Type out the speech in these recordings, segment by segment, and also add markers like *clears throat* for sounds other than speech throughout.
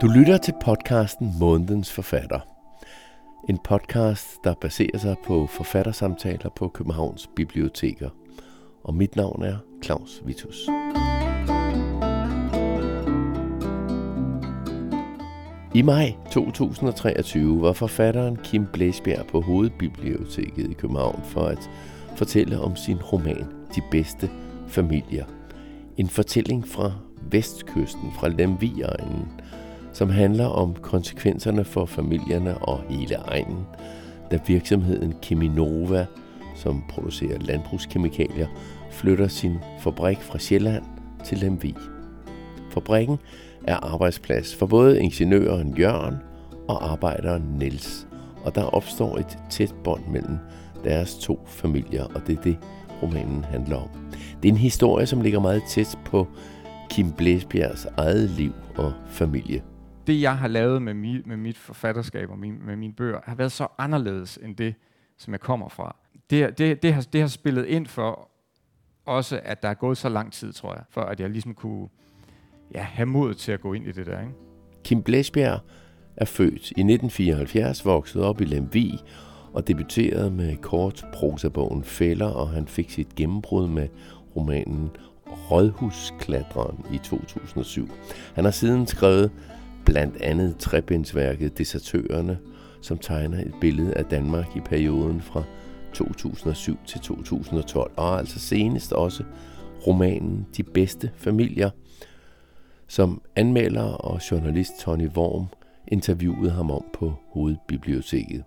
Du lytter til podcasten Månedens Forfatter. En podcast, der baserer sig på forfattersamtaler på Københavns Biblioteker. Og mit navn er Claus Vitus. I maj 2023 var forfatteren Kim Blæsbjerg på Hovedbiblioteket i København for at fortælle om sin roman De bedste familier. En fortælling fra vestkysten, fra Lemvigegnen, som handler om konsekvenserne for familierne og hele egnen, da virksomheden Keminova, som producerer landbrugskemikalier, flytter sin fabrik fra Sjælland til Lemvig. Fabrikken er arbejdsplads for både ingeniøren Jørgen og arbejderen Niels, og der opstår et tæt bånd mellem deres to familier, og det er det, romanen handler om. Det er en historie, som ligger meget tæt på Kim Blæsbjergs eget liv og familie. Det, jeg har lavet med, mi, med mit forfatterskab og min, med mine bøger, har været så anderledes end det, som jeg kommer fra. Det, det, det, har, det har spillet ind for også, at der er gået så lang tid, tror jeg, for at jeg ligesom kunne ja, have mod til at gå ind i det der. Ikke? Kim Blæsbjerg er født i 1974, vokset op i Lemvig og debuterede med kort prosabogen Fælder, og han fik sit gennembrud med romanen Rådhusklatreren i 2007. Han har siden skrevet blandt andet trebindsværket Desertørerne, som tegner et billede af Danmark i perioden fra 2007 til 2012, og altså senest også romanen De bedste familier, som anmelder og journalist Tony Worm interviewede ham om på Hovedbiblioteket.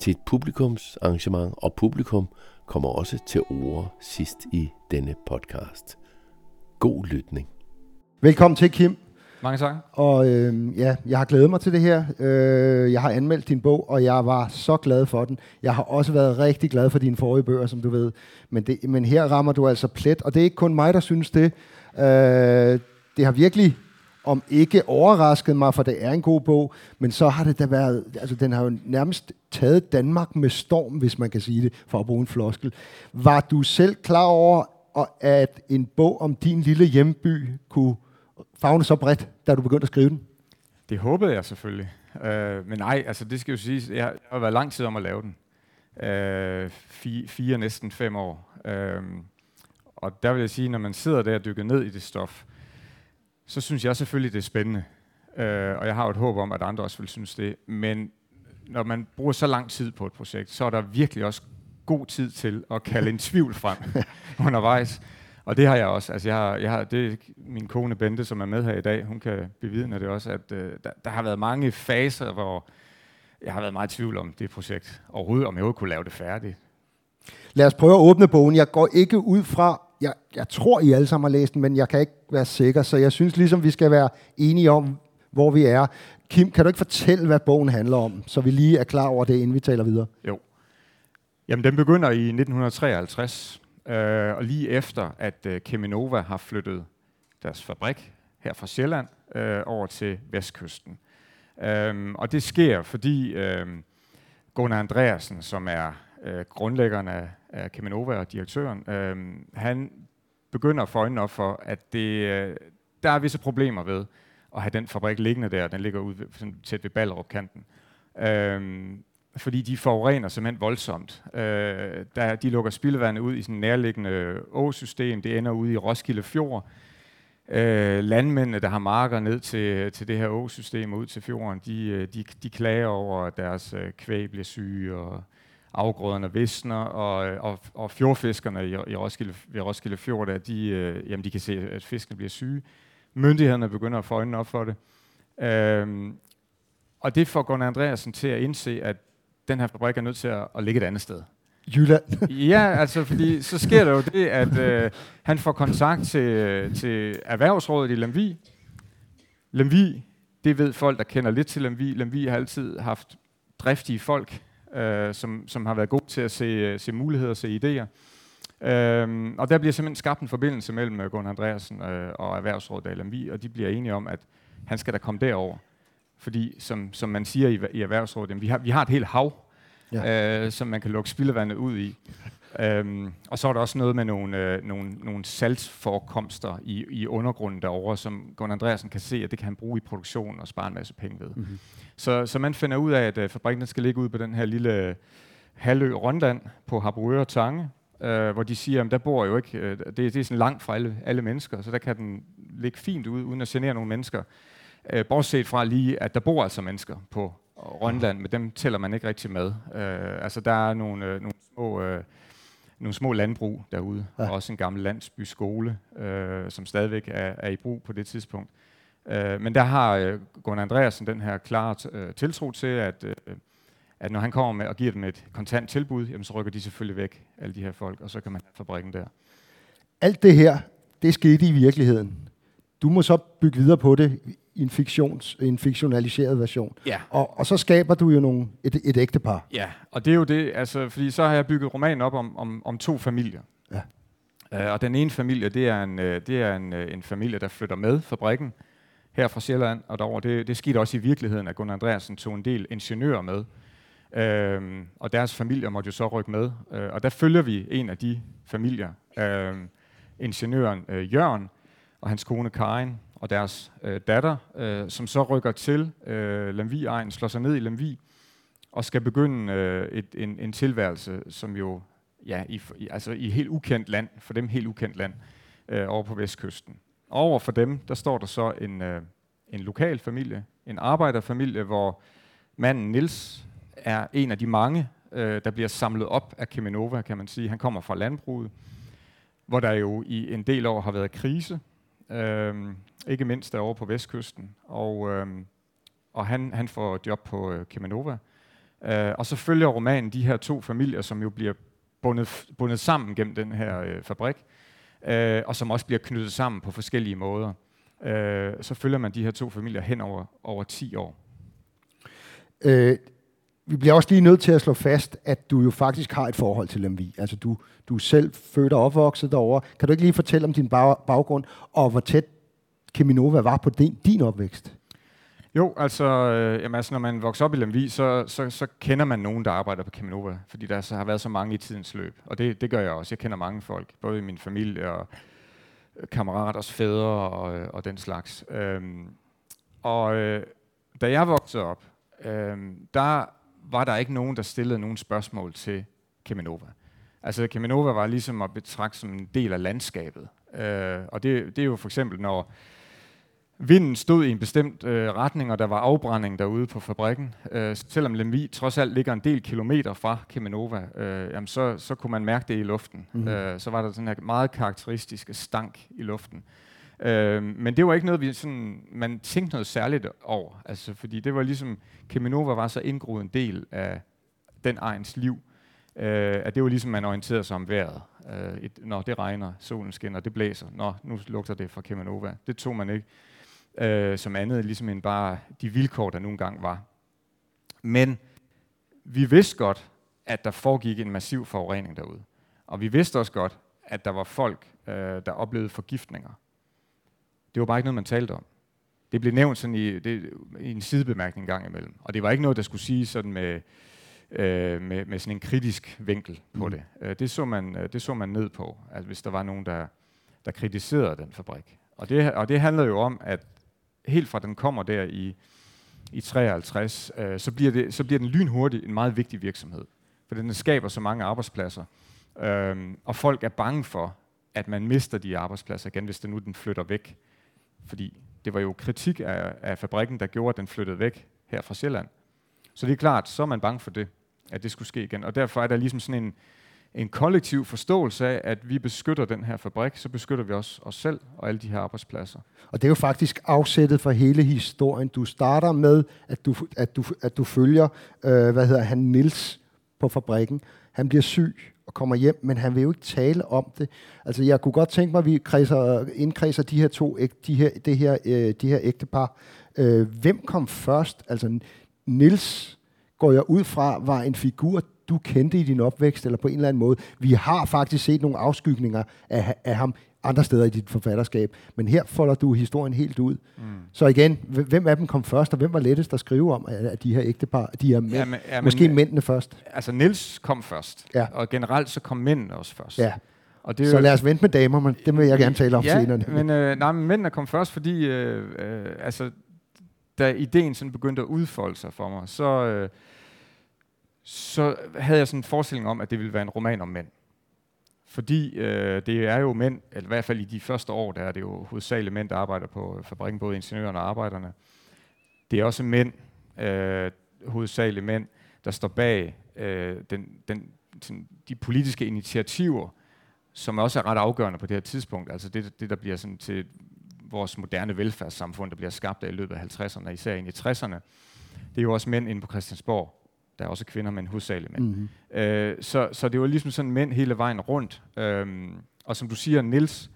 Til et publikumsarrangement, og publikum kommer også til ord sidst i denne podcast. God lytning. Velkommen til, Kim. Mange tak. Og øh, ja, jeg har glædet mig til det her. Øh, jeg har anmeldt din bog, og jeg var så glad for den. Jeg har også været rigtig glad for dine forrige bøger, som du ved. Men, det, men her rammer du altså plet, og det er ikke kun mig, der synes det. Øh, det har virkelig om ikke overrasket mig, for det er en god bog, men så har det da været, altså den har jo nærmest taget Danmark med storm, hvis man kan sige det, for at bruge en floskel. Var du selv klar over, at en bog om din lille hjemby kunne fagne så bredt, da du begyndte at skrive den? Det håbede jeg selvfølgelig. Uh, men nej, altså det skal jo sige, jeg, har været lang tid om at lave den. Uh, fire, fire, næsten fem år. Uh, og der vil jeg sige, når man sidder der og dykker ned i det stof, så synes jeg selvfølgelig, det er spændende. Uh, og jeg har jo et håb om, at andre også vil synes det. Men når man bruger så lang tid på et projekt, så er der virkelig også god tid til at kalde en tvivl frem *laughs* undervejs. Og det har jeg også. Altså jeg har, jeg har, det min kone Bente, som er med her i dag. Hun kan bevidne det også, at øh, der, der har været mange faser, hvor jeg har været meget i tvivl om det projekt. Overhovedet, om jeg overhovedet kunne lave det færdigt. Lad os prøve at åbne bogen. Jeg går ikke ud fra, jeg, jeg tror, I alle sammen har læst den, men jeg kan ikke være sikker, så jeg synes ligesom, vi skal være enige om, hvor vi er. Kim, kan du ikke fortælle, hvad bogen handler om, så vi lige er klar over det, inden vi taler videre? Jo. Jamen, den begynder i 1953, øh, og lige efter, at øh, Keminova har flyttet deres fabrik her fra Sjælland øh, over til vestkysten. Øh, og det sker, fordi øh, Gunnar Andreasen, som er øh, grundlæggeren af, af Keminova og direktøren, øh, han begynder at få øjnene op for, at det, øh, der er visse problemer ved at have den fabrik liggende der. Den ligger ude ved, tæt ved Ballerup-kanten. Øh, fordi de forurener simpelthen voldsomt. Øh, der, de lukker spildevandet ud i sådan nærliggende åsystem. Det ender ude i Roskilde Fjord. Øh, landmændene, der har marker ned til, til det her åsystem og ud til fjorden, de, øh, de, de klager over, at deres øh, kvæg bliver syge, og afgrøderne visner, og, øh, og, og fjordfiskerne i, i Roskilde, ved Roskilde Fjord, der, de, øh, jamen, de kan se, at fiskene bliver syge. Myndighederne begynder at få øjnene op for det. Øh, og det får Gunnar Andreasen til at indse, at den her fabrik er nødt til at, at ligge et andet sted. Jylland. *laughs* ja, altså fordi så sker der jo det, at øh, han får kontakt til, til erhvervsrådet i Lemvi. Lemvi, det ved folk, der kender lidt til Lemvi. Lemvi har altid haft driftige folk, øh, som, som har været gode til at se, se muligheder, se idéer. Øhm, og der bliver simpelthen skabt en forbindelse mellem øh, Gunnar Andreasen øh, og erhvervsrådet af Lemvi, og de bliver enige om, at han skal da komme derover. Fordi, som, som man siger i, i erhvervsrådet, vi har, vi har et helt hav, ja. øh, som man kan lukke spildevandet ud i. Øhm, og så er der også noget med nogle, øh, nogle, nogle salgsforekomster i, i undergrunden derovre, som Gunnar Andreasen kan se, at det kan han bruge i produktion og spare en masse penge ved. Mm-hmm. Så, så man finder ud af, at øh, fabrikken skal ligge ud på den her lille halvø Rønland på Harboøre og Tange, øh, hvor de siger, at der bor jo ikke, øh, det, det er sådan langt fra alle, alle mennesker, så der kan den ligge fint ud, uden at genere nogle mennesker. Øh, bortset fra lige, at der bor altså mennesker på Rønland, men dem tæller man ikke rigtig med. Øh, altså der er nogle, øh, nogle små... Øh, nogle små landbrug derude, ja. og også en gammel landsbyskole, øh, som stadigvæk er, er i brug på det tidspunkt. Øh, men der har øh, Gunnar Andreasen den her klare øh, tiltro til, at, øh, at når han kommer med og giver dem et kontant tilbud, jamen, så rykker de selvfølgelig væk, alle de her folk, og så kan man have fabrikken der. Alt det her, det skete i virkeligheden. Du må så bygge videre på det i en, fiktions, en fiktionaliseret version. Ja. Og, og så skaber du jo nogle, et, et ægtepar. Ja, og det er jo det, altså, fordi så har jeg bygget romanen op om, om, om to familier. Ja. Uh, og den ene familie, det er, en, uh, det er en, uh, en familie, der flytter med fabrikken her fra Sjælland og derover. Det, det skete også i virkeligheden, at Gunnar Andreasen tog en del ingeniører med. Uh, og deres familier måtte jo så rykke med. Uh, og der følger vi en af de familier, uh, ingeniøren uh, Jørgen og hans kone Karin, og deres øh, datter, øh, som så rykker til øh, Lemvi-egen, slår sig ned i Lemvi, og skal begynde øh, et, en, en tilværelse, som jo ja, i, i, altså i helt ukendt land, for dem helt ukendt land, øh, over på vestkysten. Over for dem, der står der så en, øh, en lokal familie, en arbejderfamilie, hvor manden Nils er en af de mange, øh, der bliver samlet op af Keminova, kan man sige. Han kommer fra landbruget, hvor der jo i en del år har været krise, øh, ikke mindst derovre på vestkysten. Og, øh, og han, han får job på øh, Kemanova. Øh, og så følger romanen de her to familier, som jo bliver bundet, bundet sammen gennem den her øh, fabrik, øh, og som også bliver knyttet sammen på forskellige måder. Øh, så følger man de her to familier hen over, over 10 år. Øh, vi bliver også lige nødt til at slå fast, at du jo faktisk har et forhold til Lemvi. Altså du, du er selv født og opvokset derovre. Kan du ikke lige fortælle om din bag, baggrund, og hvor tæt Keminova var på din, din opvækst? Jo, altså, øh, jamen, altså når man vokser op i Lemvi, så, så, så kender man nogen, der arbejder på Keminova, fordi der så har været så mange i tidens løb. Og det, det gør jeg også. Jeg kender mange folk, både i min familie og kammeraters fædre og, øh, og den slags. Øhm, og øh, da jeg voksede op, øh, der var der ikke nogen, der stillede nogen spørgsmål til Keminova. Altså Keminova var ligesom at betragte som en del af landskabet. Øh, og det, det er jo for eksempel, når vinden stod i en bestemt øh, retning, og der var afbrænding derude på fabrikken. Øh, selvom Lemvi trods alt ligger en del kilometer fra Keminova, øh, jamen så, så kunne man mærke det i luften. Mm. Øh, så var der sådan her meget karakteristiske stank i luften. Øh, Øh, men det var ikke noget, vi sådan, man tænkte noget særligt over, altså, fordi det var ligesom, Keminova var så indgroet en del af den egens liv, øh, at det var ligesom, man orienterede sig om vejret. Øh, et, når det regner, solen skinner, det blæser, nå, nu lugter det fra Keminova. Det tog man ikke øh, som andet, ligesom end bare de vilkår, der nogle gange var. Men vi vidste godt, at der foregik en massiv forurening derude. Og vi vidste også godt, at der var folk, øh, der oplevede forgiftninger. Det var bare ikke noget, man talte om. Det blev nævnt sådan i, det, i en sidebemærkning gang imellem. Og det var ikke noget, der skulle sige sådan med, øh, med, med sådan en kritisk vinkel på mm. det. Øh, det, så man, øh, det så man ned på, at hvis der var nogen, der, der kritiserede den fabrik. Og det, og det handler jo om, at helt fra den kommer der i, i 53, øh, så, bliver det, så bliver den lynhurtigt en meget vigtig virksomhed. For den skaber så mange arbejdspladser. Øh, og folk er bange for, at man mister de arbejdspladser igen, hvis den nu den flytter væk. Fordi det var jo kritik af, af fabrikken, der gjorde, at den flyttede væk her fra Sjælland. Så det er klart, så er man bange for det, at det skulle ske igen. Og derfor er der ligesom sådan en, en kollektiv forståelse af, at vi beskytter den her fabrik, så beskytter vi også os selv og alle de her arbejdspladser. Og det er jo faktisk afsættet for hele historien. Du starter med, at du, at du, at du følger, øh, hvad hedder han, Nils på fabrikken. Han bliver syg og kommer hjem, men han vil jo ikke tale om det. Altså, jeg kunne godt tænke mig, at vi kredser, indkredser de her to, de her, det her, øh, de her ægtepar. Øh, hvem kom først? Altså, Nils går jeg ud fra, var en figur, du kendte i din opvækst, eller på en eller anden måde. Vi har faktisk set nogle afskygninger af, af ham andre steder i dit forfatterskab, men her folder du historien helt ud. Mm. Så igen, hvem af dem kom først, og hvem var lettest at skrive om af de her ægtepar, de her mænd, ja, men, ja, men, måske mændene først? Altså, Nils kom først, ja. og generelt så kom mændene også først. Ja. Og det så lad os vente med damer, men det vil jeg gerne tale om ja, senere. men, øh, nej, men mændene kom først, fordi øh, øh, altså, da ideen sådan begyndte at udfolde sig for mig, så, øh, så havde jeg sådan en forestilling om, at det ville være en roman om mænd. Fordi øh, det er jo mænd, eller i hvert fald i de første år, der er det jo hovedsageligt mænd, der arbejder på fabrikken, både ingeniørerne og arbejderne. Det er også mænd, øh, hovedsageligt mænd, der står bag øh, den, den, sådan, de politiske initiativer, som også er ret afgørende på det her tidspunkt. Altså det, det der bliver sådan til vores moderne velfærdssamfund, der bliver skabt af i løbet af 50'erne, især ind i 60'erne. Det er jo også mænd inde på Christiansborg, der er også kvinder, men hovedsageligt mænd. Mm-hmm. Øh, så, så det var ligesom sådan mænd hele vejen rundt. Øhm, og som du siger, Nils,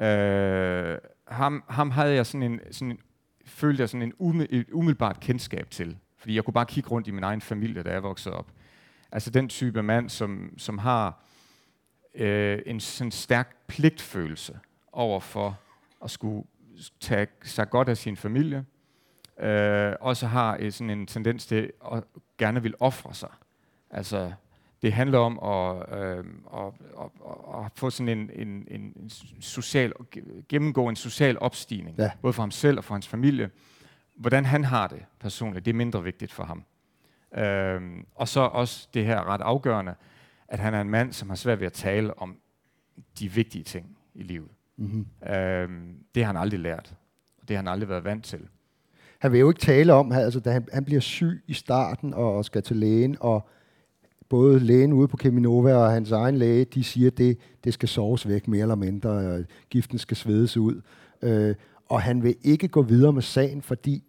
øh, ham, ham havde jeg sådan en, sådan en, følte jeg sådan en et umiddelbart kendskab til. Fordi jeg kunne bare kigge rundt i min egen familie, da jeg voksede op. Altså den type mand, som, som har øh, en sådan stærk pligtfølelse over for at skulle tage sig godt af sin familie, øh, også har et, sådan en tendens til at gerne vil ofre sig. Altså, det handler om at, øh, at, at, at få sådan en, en, en social, gennemgå en social opstigning, ja. både for ham selv og for hans familie. Hvordan han har det personligt, det er mindre vigtigt for ham. Øh, og så også det her ret afgørende, at han er en mand, som har svært ved at tale om de vigtige ting i livet. Mm-hmm. Øh, det har han aldrig lært, og det har han aldrig været vant til han vil jo ikke tale om, altså, da han, han bliver syg i starten og skal til lægen, og både lægen ude på Keminova og hans egen læge, de siger, at det, det skal soves væk mere eller mindre, og giften skal svedes ud. Øh, og han vil ikke gå videre med sagen, fordi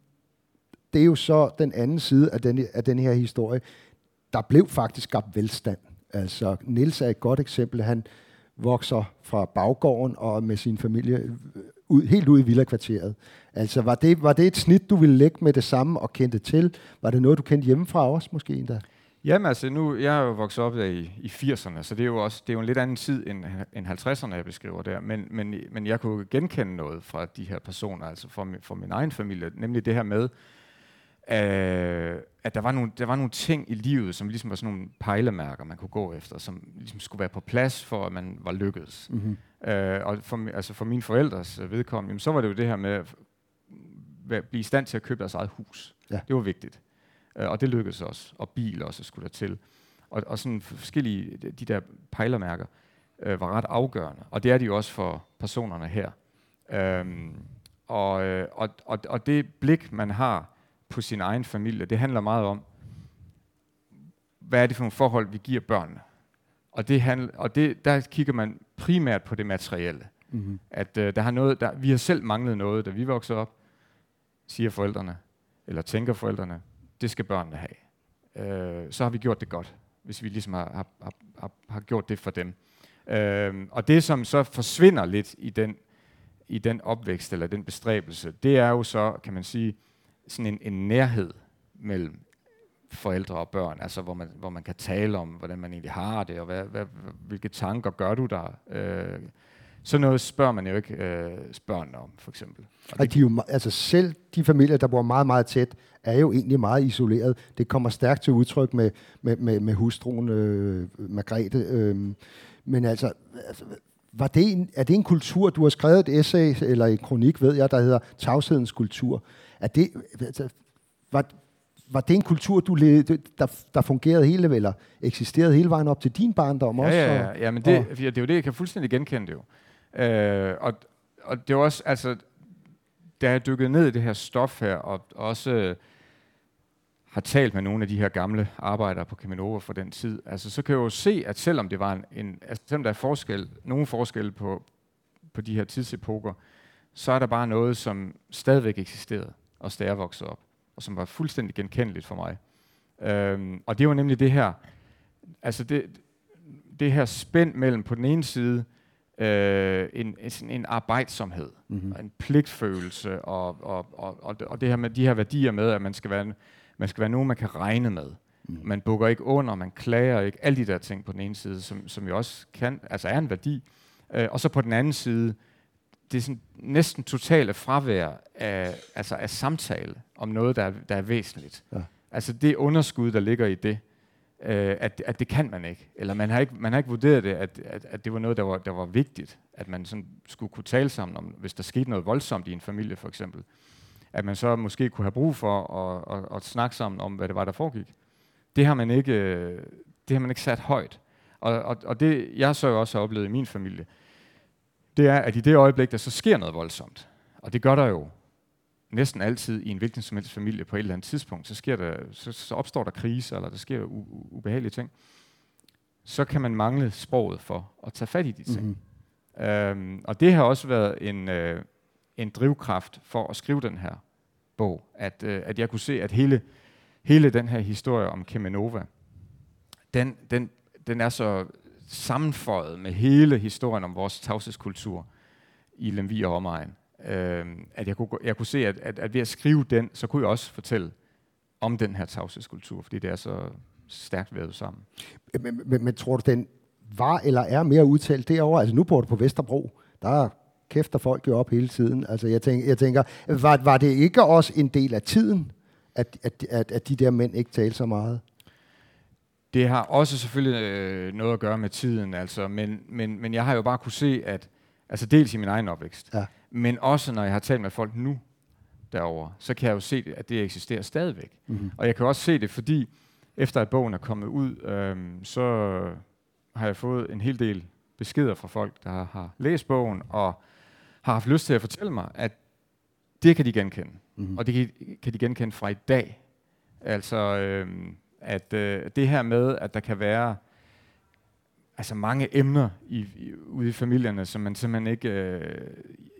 det er jo så den anden side af den, af den her historie. Der blev faktisk skabt velstand. Altså, Nils er et godt eksempel. Han vokser fra baggården og med sin familie ud, helt ud i villakvarteret. Altså, var det, var det et snit, du ville lægge med det samme og kendte til? Var det noget, du kendte hjemmefra også måske endda? Jamen altså, nu, jeg er jo vokset op i, i 80'erne, så det er jo også det er jo en lidt anden tid end, end 50'erne, jeg beskriver der. Men, men, men jeg kunne genkende noget fra de her personer, altså fra, min, fra min egen familie, nemlig det her med, øh, at der var, nogle, der var nogle ting i livet, som ligesom var sådan nogle pejlemærker, man kunne gå efter, som ligesom skulle være på plads, for at man var lykkedes. Mm-hmm. Øh, og for, altså for mine forældres vedkommende, jamen, så var det jo det her med at blive i stand til at købe deres eget hus. Ja. Det var vigtigt. Øh, og det lykkedes også. Og bil også skulle der til. Og, og sådan forskellige, de der pejlemærker, øh, var ret afgørende. Og det er de jo også for personerne her. Øhm, og, øh, og, og, og det blik, man har på sin egen familie, det handler meget om, hvad er det for nogle forhold, vi giver børnene. Og, det handler, og det, der kigger man primært på det materielle. Mm-hmm. At øh, der har noget, der, vi har selv manglet noget, da vi voksede op, siger forældrene, eller tænker forældrene, det skal børnene have. Øh, så har vi gjort det godt, hvis vi ligesom har, har, har, har gjort det for dem. Øh, og det, som så forsvinder lidt i den, i den opvækst, eller den bestræbelse, det er jo så, kan man sige, sådan en, en nærhed mellem forældre og børn, altså hvor man, hvor man kan tale om, hvordan man egentlig har det, og hvad, hvad, hvilke tanker gør du der? Øh, sådan noget spørger man jo ikke øh, børnene om, for eksempel. Og de jo, altså selv de familier, der bor meget, meget tæt, er jo egentlig meget isoleret. Det kommer stærkt til udtryk med, med, med, med hustruen øh, Margrethe. Øh, men altså, altså var det en, er det en kultur, du har skrevet et essay, eller en kronik, ved jeg, der hedder Tavshedens kultur. Er det, altså, var, var det en kultur, du led, der, der fungerede hele, eller eksisterede hele vejen op til din barndom ja, også? Ja, ja, ja men det, og, det er jo det, jeg kan fuldstændig genkende det jo. Øh, og, og det er også, altså, da jeg dykkede ned i det her stof her, og også øh, har talt med nogle af de her gamle arbejdere på Keminova for den tid, altså, så kan jeg jo se, at selvom det var en, en altså, selvom der er forskel, nogle forskelle på, på de her tidsepoker, så er der bare noget, som stadigvæk eksisterede, også da jeg voksede op, og som var fuldstændig genkendeligt for mig. Øhm, og det var nemlig det her, altså det, det her spænd mellem på den ene side, øh, en, en, en arbejdsomhed, mm-hmm. en pligtfølelse, og, og, og, og, og det her med de her værdier med, at man skal være, man skal være nogen, man kan regne med. Mm. Man bukker ikke under, man klager ikke. Alle de der ting på den ene side, som, som jo også kan, altså er en værdi. Øh, og så på den anden side, det er sådan næsten totale fravær af, altså af samtale om noget, der er, der er væsentligt. Ja. Altså det underskud, der ligger i det, øh, at, at det kan man ikke. Eller man har ikke, man har ikke vurderet det, at, at, at det var noget, der var, der var vigtigt. At man sådan skulle kunne tale sammen om, hvis der skete noget voldsomt i en familie for eksempel. At man så måske kunne have brug for at, at, at snakke sammen om, hvad det var, der foregik. Det har man ikke, øh, det har man ikke sat højt. Og, og, og det, jeg så også har oplevet i min familie, det er, at i det øjeblik, der så sker noget voldsomt, og det gør der jo næsten altid i en hvilken som helst familie på et eller andet tidspunkt, så, sker der, så, så opstår der krise, eller der sker u- ubehagelige ting, så kan man mangle sproget for at tage fat i de ting. Mm-hmm. Øhm, og det har også været en, øh, en drivkraft for at skrive den her bog, at, øh, at jeg kunne se, at hele, hele den her historie om Kemenova, den, den, den er så sammenføjet med hele historien om vores tavshedskultur i Lemvi og omegn. Øh, at jeg kunne, jeg kunne se, at, at, at ved at skrive den, så kunne jeg også fortælle om den her tavshedskultur, fordi det er så stærkt vævet sammen. Men, men, men tror du, den var eller er mere udtalt derovre? Altså nu bor du på Vesterbro, der kæfter folk jo op hele tiden. Altså jeg tænker, jeg tænker var, var det ikke også en del af tiden, at, at, at, at de der mænd ikke talte så meget? Det har også selvfølgelig øh, noget at gøre med tiden, altså, men, men, men jeg har jo bare kunne se, at altså dels i min egen opvækst, ja. men også når jeg har talt med folk nu derover, så kan jeg jo se, at det eksisterer stadigvæk. Mm-hmm. Og jeg kan også se det, fordi efter at bogen er kommet ud, øh, så har jeg fået en hel del beskeder fra folk, der har læst bogen og har haft lyst til at fortælle mig, at det kan de genkende. Mm-hmm. Og det kan, kan de genkende fra i dag. Altså, øh, at øh, det her med, at der kan være altså mange emner i, i, ude i familierne, som man simpelthen ikke... Øh,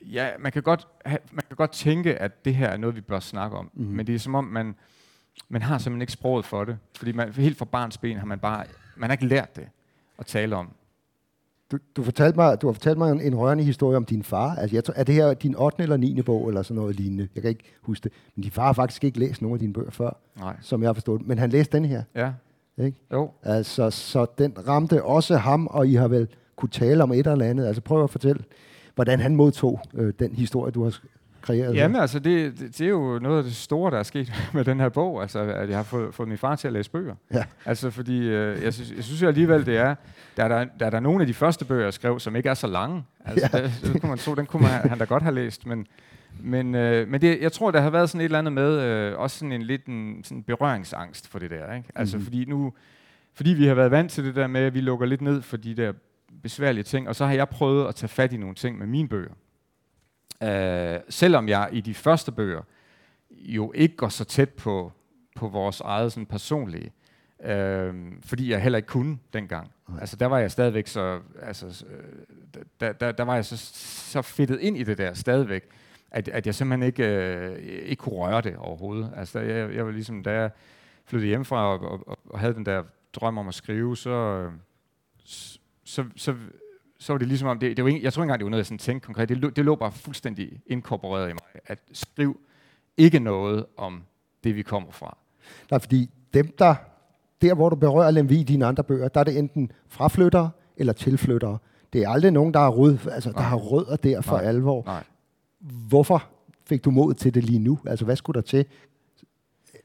ja, man kan, godt have, man kan godt tænke, at det her er noget, vi bør snakke om, mm. men det er som om, man, man har simpelthen ikke sproget for det. Fordi man, helt fra barns ben har man bare... Man har ikke lært det at tale om. Du, du, fortalte mig, du har fortalt mig en, en rørende historie om din far. Altså, jeg tror, er det her din 8. eller 9. bog, eller sådan noget lignende? Jeg kan ikke huske det. Men din far har faktisk ikke læst nogen af dine bøger før, Nej. som jeg har forstået. Men han læste den her. Ja. Ikke? Jo. Altså, så den ramte også ham, og I har vel kunne tale om et eller andet. Altså, prøv at fortælle, hvordan han modtog øh, den historie, du har kreeret. Jamen altså, det, det, det er jo noget af det store, der er sket *laughs* med den her bog, altså at jeg har fået, fået min far til at læse bøger. Ja. Altså fordi, øh, jeg, synes, jeg synes alligevel, det er, der er der, der er der nogle af de første bøger, jeg skrev, som ikke er så lange. Altså, ja. det, det kunne man tro, den kunne man, han da godt have læst, men, men, øh, men det, jeg tror, der har været sådan et eller andet med, øh, også sådan en lidt en sådan berøringsangst for det der. Ikke? Altså mm. fordi nu, fordi vi har været vant til det der med, at vi lukker lidt ned for de der besværlige ting, og så har jeg prøvet at tage fat i nogle ting med mine bøger. Uh, selvom jeg i de første bøger jo ikke går så tæt på, på vores eget sådan personlige, uh, fordi jeg heller ikke kunne dengang. Okay. Altså der var jeg stadigvæk så, altså, der, der, der var jeg så, så fedtet ind i det der stadigvæk, at, at jeg simpelthen ikke, uh, ikke kunne røre det overhovedet. Altså jeg, jeg var ligesom, da jeg flyttede hjemmefra og, og, og havde den der drøm om at skrive, så, så, så så var det ligesom om, det, det var ikke, jeg tror ikke engang, det var noget, jeg sådan tænkte konkret. Det, lå, det lå bare fuldstændig inkorporeret i mig, at skriv ikke noget om det, vi kommer fra. Nej, fordi dem, der, der hvor du berører Lemvi i dine andre bøger, der er det enten fraflyttere eller tilflyttere. Det er aldrig nogen, der har, rød, altså, der har rødder der for Nej. alvor. Nej. Hvorfor fik du mod til det lige nu? Altså, hvad skulle der til?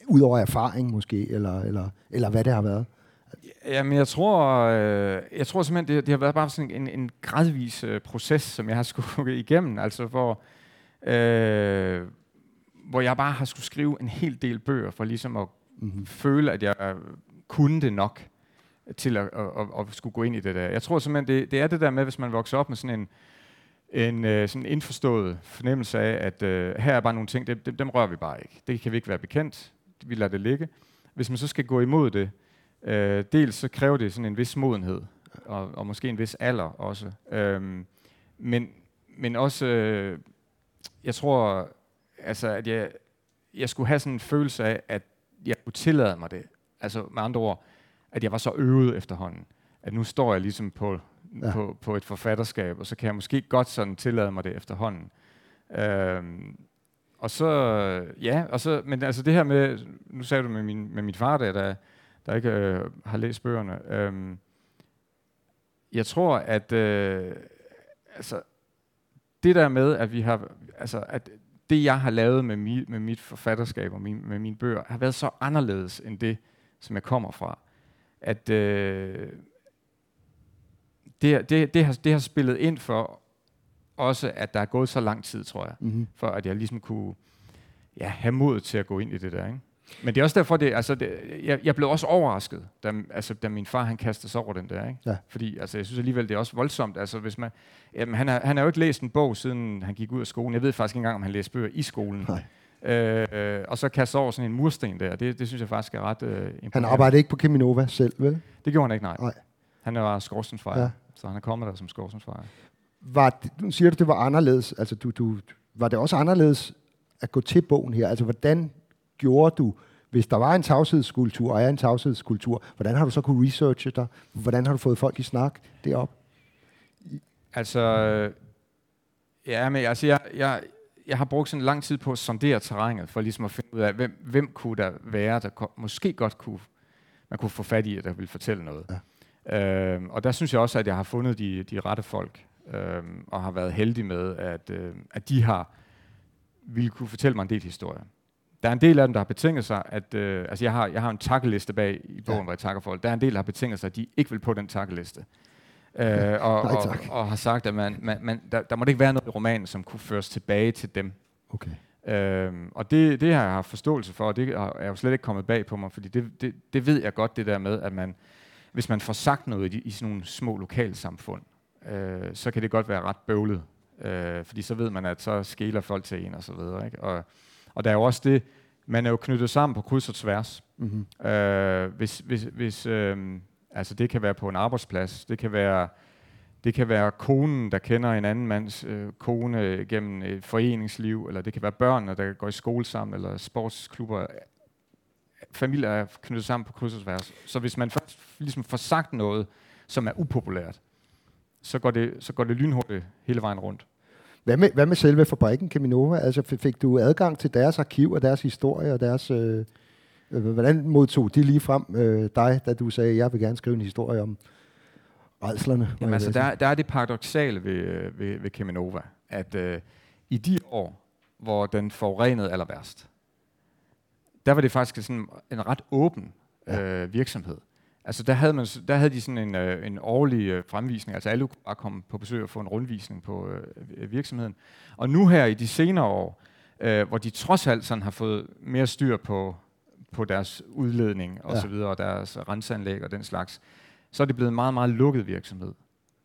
Udover erfaring måske, eller, eller, eller hvad det har været? Jamen, jeg tror, øh, jeg tror simpelthen, det, det har været bare sådan en, en gradvis øh, proces, som jeg har *laughs* skulle igennem, altså hvor, øh, hvor jeg bare har skulle skrive en hel del bøger, for ligesom at mm-hmm. føle, at jeg kunne det nok til at, at, at, at skulle gå ind i det der. Jeg tror simpelthen, det, det er det der med, hvis man vokser op med sådan en, en øh, sådan indforstået fornemmelse af, at øh, her er bare nogle ting, dem, dem, dem rører vi bare ikke. Det kan vi ikke være bekendt. Vi lader det ligge. Hvis man så skal gå imod det, Øh, dels så kræver det sådan en vis modenhed, og, og måske en vis alder også. Øhm, men, men også, øh, jeg tror, altså, at jeg, jeg skulle have sådan en følelse af, at jeg kunne tillade mig det. Altså med andre ord, at jeg var så øvet efterhånden, at nu står jeg ligesom på, ja. på, på et forfatterskab, og så kan jeg måske godt sådan tillade mig det efterhånden. Øhm, og så, ja, og så, men altså det her med, nu sagde du med min, med min far, der, der der ikke øh, har læst bøgerne. Øhm, jeg tror, at øh, altså, det der med, at vi har, altså, at det, jeg har lavet med, mi, med mit forfatterskab og min, med mine bøger, har været så anderledes end det, som jeg kommer fra. At øh, det, det, det, har, det har spillet ind for også, at der er gået så lang tid, tror jeg, mm-hmm. for at jeg ligesom kunne ja, have mod til at gå ind i det der. Ikke? Men det er også derfor, det, altså det, jeg, jeg blev også overrasket, da, altså, da min far han kastede sig over den der. Ikke? Ja. Fordi altså, jeg synes alligevel, det er også voldsomt. Altså, hvis man, jamen, han, har, han har jo ikke læst en bog, siden han gik ud af skolen. Jeg ved faktisk ikke engang, om han læste bøger i skolen. Nej. Øh, og så kaste over sådan en mursten der. Det, det synes jeg faktisk er ret øh. Han arbejdede ikke på Keminova selv, vel? Det gjorde han ikke, nej. nej. Han var skorstensfejer, ja. så han er kommet der som skorstensfejer. Var det, nu siger du, det var anderledes. Altså, du, du, var det også anderledes at gå til bogen her? Altså, hvordan gjorde du, hvis der var en tavshedskultur, og er en tavshedskultur, hvordan har du så kunne researche dig? Hvordan har du fået folk i snak derop? Altså, ja, men altså, jeg, jeg, jeg har brugt sådan lang tid på at sondere terrænet, for ligesom at finde ud af, hvem, hvem kunne der være, der ko- måske godt kunne, man kunne få fat i, der ville fortælle noget. Ja. Øhm, og der synes jeg også, at jeg har fundet de, de rette folk, øhm, og har været heldig med, at, øh, at de har ville kunne fortælle mig en del historier. Der er en del af dem, der har betinget sig, at... Øh, altså, jeg har, jeg har en takkeliste bag i bogen, ja. hvor jeg takker folk. Der er en del, der har betinget sig, at de ikke vil på den takkeliste. Øh, og, Nej, og, og har sagt, at man, man, man, der, der må ikke være noget i romanen, som kunne føres tilbage til dem. Okay. Øhm, og det, det har jeg haft forståelse for, og det er jo slet ikke kommet bag på mig, fordi det, det, det ved jeg godt, det der med, at man, hvis man får sagt noget i, i sådan nogle små lokalsamfund, øh, så kan det godt være ret bøvlet. Øh, fordi så ved man, at så skæler folk til en og så videre. Ikke? Og, og der er jo også det, man er jo knyttet sammen på kryds og tværs. Mm-hmm. Øh, hvis, hvis, hvis, øh, altså det kan være på en arbejdsplads, det kan være, det kan være konen, der kender en anden mands øh, kone gennem et foreningsliv, eller det kan være børnene, der går i skole sammen, eller sportsklubber. Familier er knyttet sammen på kryds og tværs. Så hvis man først ligesom får sagt noget, som er upopulært, så går det, så går det lynhurtigt hele vejen rundt. Hvad med, hvad med selve fabrikken Keminova? Altså fik du adgang til deres arkiv og deres historie og deres... Øh, øh, hvordan modtog de lige frem øh, dig, da du sagde, jeg vil gerne skrive en historie om redslerne? Jamen altså, der, der er det paradoxale ved, øh, ved, ved Keminova, at øh, i de år, hvor den forurenede aller værst, der var det faktisk sådan en ret åben ja. øh, virksomhed. Altså der havde, man, der havde de sådan en, øh, en årlig øh, fremvisning, altså alle kunne bare komme på besøg og få en rundvisning på øh, virksomheden. Og nu her i de senere år, øh, hvor de trods alt sådan har fået mere styr på, på deres udledning og ja. så videre, og deres renseanlæg og den slags, så er det blevet en meget, meget lukket virksomhed.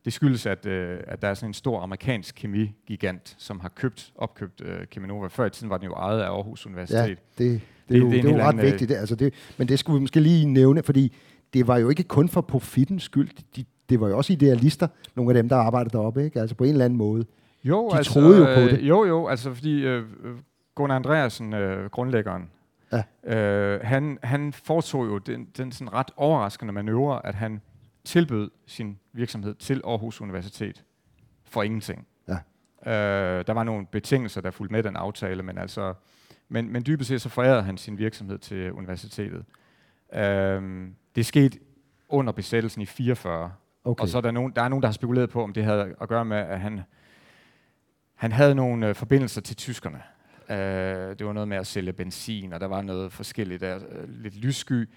Det skyldes, at, øh, at der er sådan en stor amerikansk kemigigant, som har købt, opkøbt øh, Cheminova. Før i tiden var den jo ejet af Aarhus Universitet. Ja, det, det, det, jo, det, er det er jo ret anden, vigtigt. Det, altså det, men det skulle vi måske lige nævne, fordi det var jo ikke kun for profitens skyld. De, det var jo også idealister, nogle af dem, der arbejdede deroppe, ikke? Altså på en eller anden måde. Jo, de altså, troede jo på det. Jo, jo, altså fordi øh, Gunnar Andreasen, øh, grundlæggeren, ja. øh, han, han foretog jo den, den sådan ret overraskende manøvre, at han tilbød sin virksomhed til Aarhus Universitet for ingenting. Ja. Øh, der var nogle betingelser, der fulgte med den aftale, men altså, men, men dybest set så forærede han sin virksomhed til universitetet. Øh, det skete under besættelsen i 44. Okay. Og så er der, nogen, der er nogen, der har spekuleret på, om det havde at gøre med, at han, han havde nogle øh, forbindelser til tyskerne. Uh, det var noget med at sælge benzin, og der var noget forskelligt der, uh, lidt lyssky.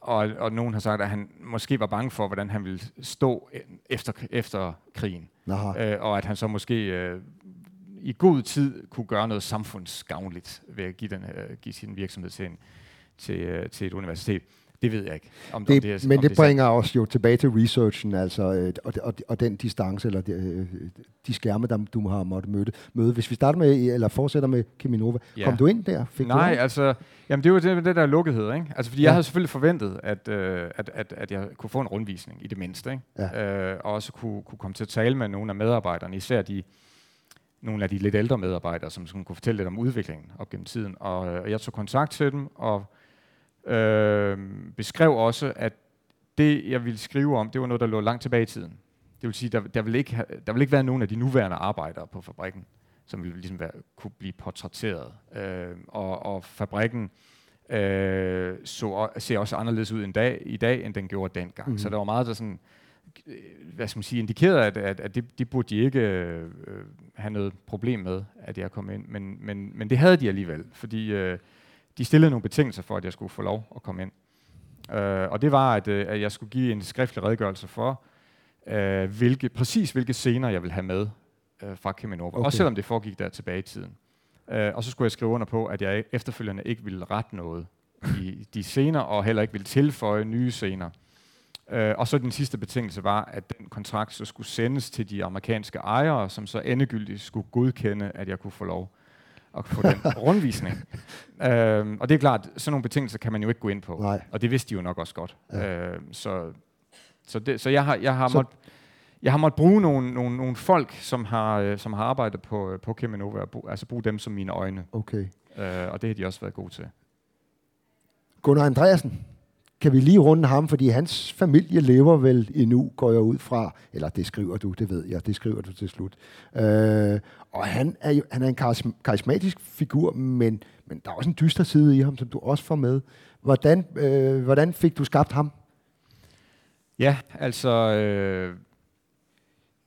Og, og nogen har sagt, at han måske var bange for, hvordan han ville stå efter, efter krigen. Uh, og at han så måske uh, i god tid kunne gøre noget samfundsgavnligt ved at give, den, uh, give sin virksomhed til, en, til, uh, til et universitet. Det ved jeg ikke. Om, det, om det er, men om det, det bringer os jo tilbage til researchen, altså, øh, og, og, og den distance, eller de, øh, de skærme, der du har måttet møde. møde. Hvis vi starter med, eller fortsætter med Keminova, ja. kom du ind der? Fik Nej, du altså, jamen det var det, det der lukkethed, ikke? Altså, fordi ja. jeg havde selvfølgelig forventet, at, øh, at, at, at jeg kunne få en rundvisning, i det mindste, ikke? Ja. Øh, og også kunne, kunne komme til at tale med nogle af medarbejderne, især de, nogle af de lidt ældre medarbejdere, som, som kunne fortælle lidt om udviklingen op gennem tiden. Og øh, jeg tog kontakt til dem, og øh, beskrev også, at det, jeg ville skrive om, det var noget, der lå langt tilbage i tiden. Det vil sige, der, der, vil ikke, der vil ikke være nogen af de nuværende arbejdere på fabrikken, som ville ligesom være, kunne blive portrætteret. Øh, og, og fabrikken øh, så, ser også anderledes ud en dag, i dag, end den gjorde dengang. Mm. Så der var meget, der sådan, øh, hvad skal man sige, indikerede, at, at, at det, det burde de ikke øh, have noget problem med, at jeg kom ind. Men, men, men det havde de alligevel, fordi øh, de stillede nogle betingelser for, at jeg skulle få lov at komme ind. Øh, og det var, at, øh, at jeg skulle give en skriftlig redegørelse for, øh, hvilke, præcis hvilke scener jeg vil have med øh, fra Kemenova. Okay. Også selvom det foregik der tilbage i tiden. Øh, og så skulle jeg skrive under på, at jeg efterfølgende ikke ville rette noget i de scener, og heller ikke ville tilføje nye scener. Øh, og så den sidste betingelse var, at den kontrakt så skulle sendes til de amerikanske ejere, som så endegyldigt skulle godkende, at jeg kunne få lov at få den *laughs* rundvisning. Øh, og det er klart, sådan nogle betingelser kan man jo ikke gå ind på. Nej. Og det vidste de jo nok også godt. Ja. Øh, så så, det, så jeg har, jeg har måttet jeg har måttet bruge nogle, nogle, nogle folk, som har, øh, som har arbejdet på, øh, på Kemenova, altså bruge dem som mine øjne. Okay. Øh, og det har de også været gode til. Gunnar Andreasen, kan vi lige runde ham, fordi hans familie lever vel endnu, går jeg ud fra. Eller det skriver du, det ved jeg, det skriver du til slut. Øh, og han er, jo, han er en karismatisk figur, men, men der er også en dyster side i ham, som du også får med. Hvordan, øh, hvordan fik du skabt ham? Ja, altså... Øh,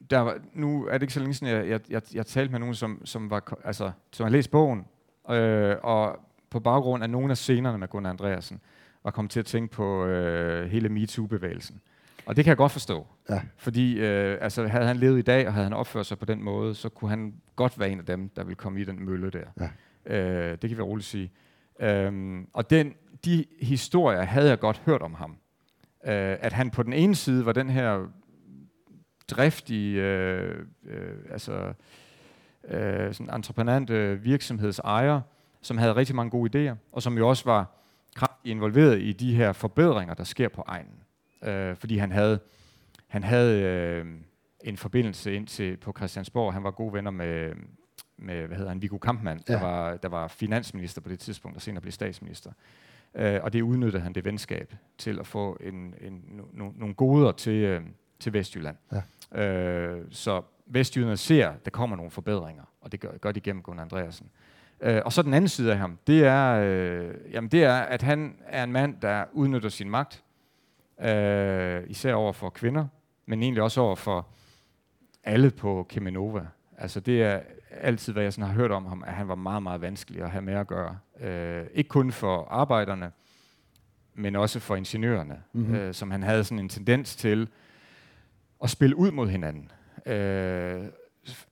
der var, nu er det ikke så længe siden, jeg, jeg, jeg, jeg talte med nogen, som, som, var, altså, som har læst bogen, øh, og på baggrund af nogle af scenerne med Gunnar Andreasen, var kommet til at tænke på øh, hele MeToo-bevægelsen. Og det kan jeg godt forstå. Ja. Fordi øh, altså, havde han levet i dag, og havde han opført sig på den måde, så kunne han godt være en af dem, der ville komme i den mølle der. Ja. Øh, det kan vi roligt sige. Øhm, og den, de historier havde jeg godt hørt om ham. Øh, at han på den ene side var den her driftige, øh, øh, altså øh, sådan entreprenante virksomhedsejer, som havde rigtig mange gode idéer, og som jo også var kraftigt involveret i de her forbedringer, der sker på egnen. Øh, fordi han havde, han havde øh, en forbindelse ind til på Christiansborg. Han var gode venner med, med hvad hedder han, Viggo Kampmann, ja. der, var, der var finansminister på det tidspunkt, og senere blev statsminister. Øh, og det udnyttede han det venskab til at få en, en, no, no, nogle goder til, øh, til Vestjylland. Ja. Øh, så Vestjylland ser, at der kommer nogle forbedringer, og det gør, gør de gennem Gunnar Andreasen. Øh, og så den anden side af ham, det er, øh, jamen det er, at han er en mand, der udnytter sin magt, øh, især over for kvinder, men egentlig også over for alle på Kemenova. Altså det er altid, hvad jeg sådan har hørt om ham, at han var meget, meget vanskelig at have med at gøre. Øh, ikke kun for arbejderne, men også for ingeniørerne, mm-hmm. øh, som han havde sådan en tendens til at spille ud mod hinanden. Øh,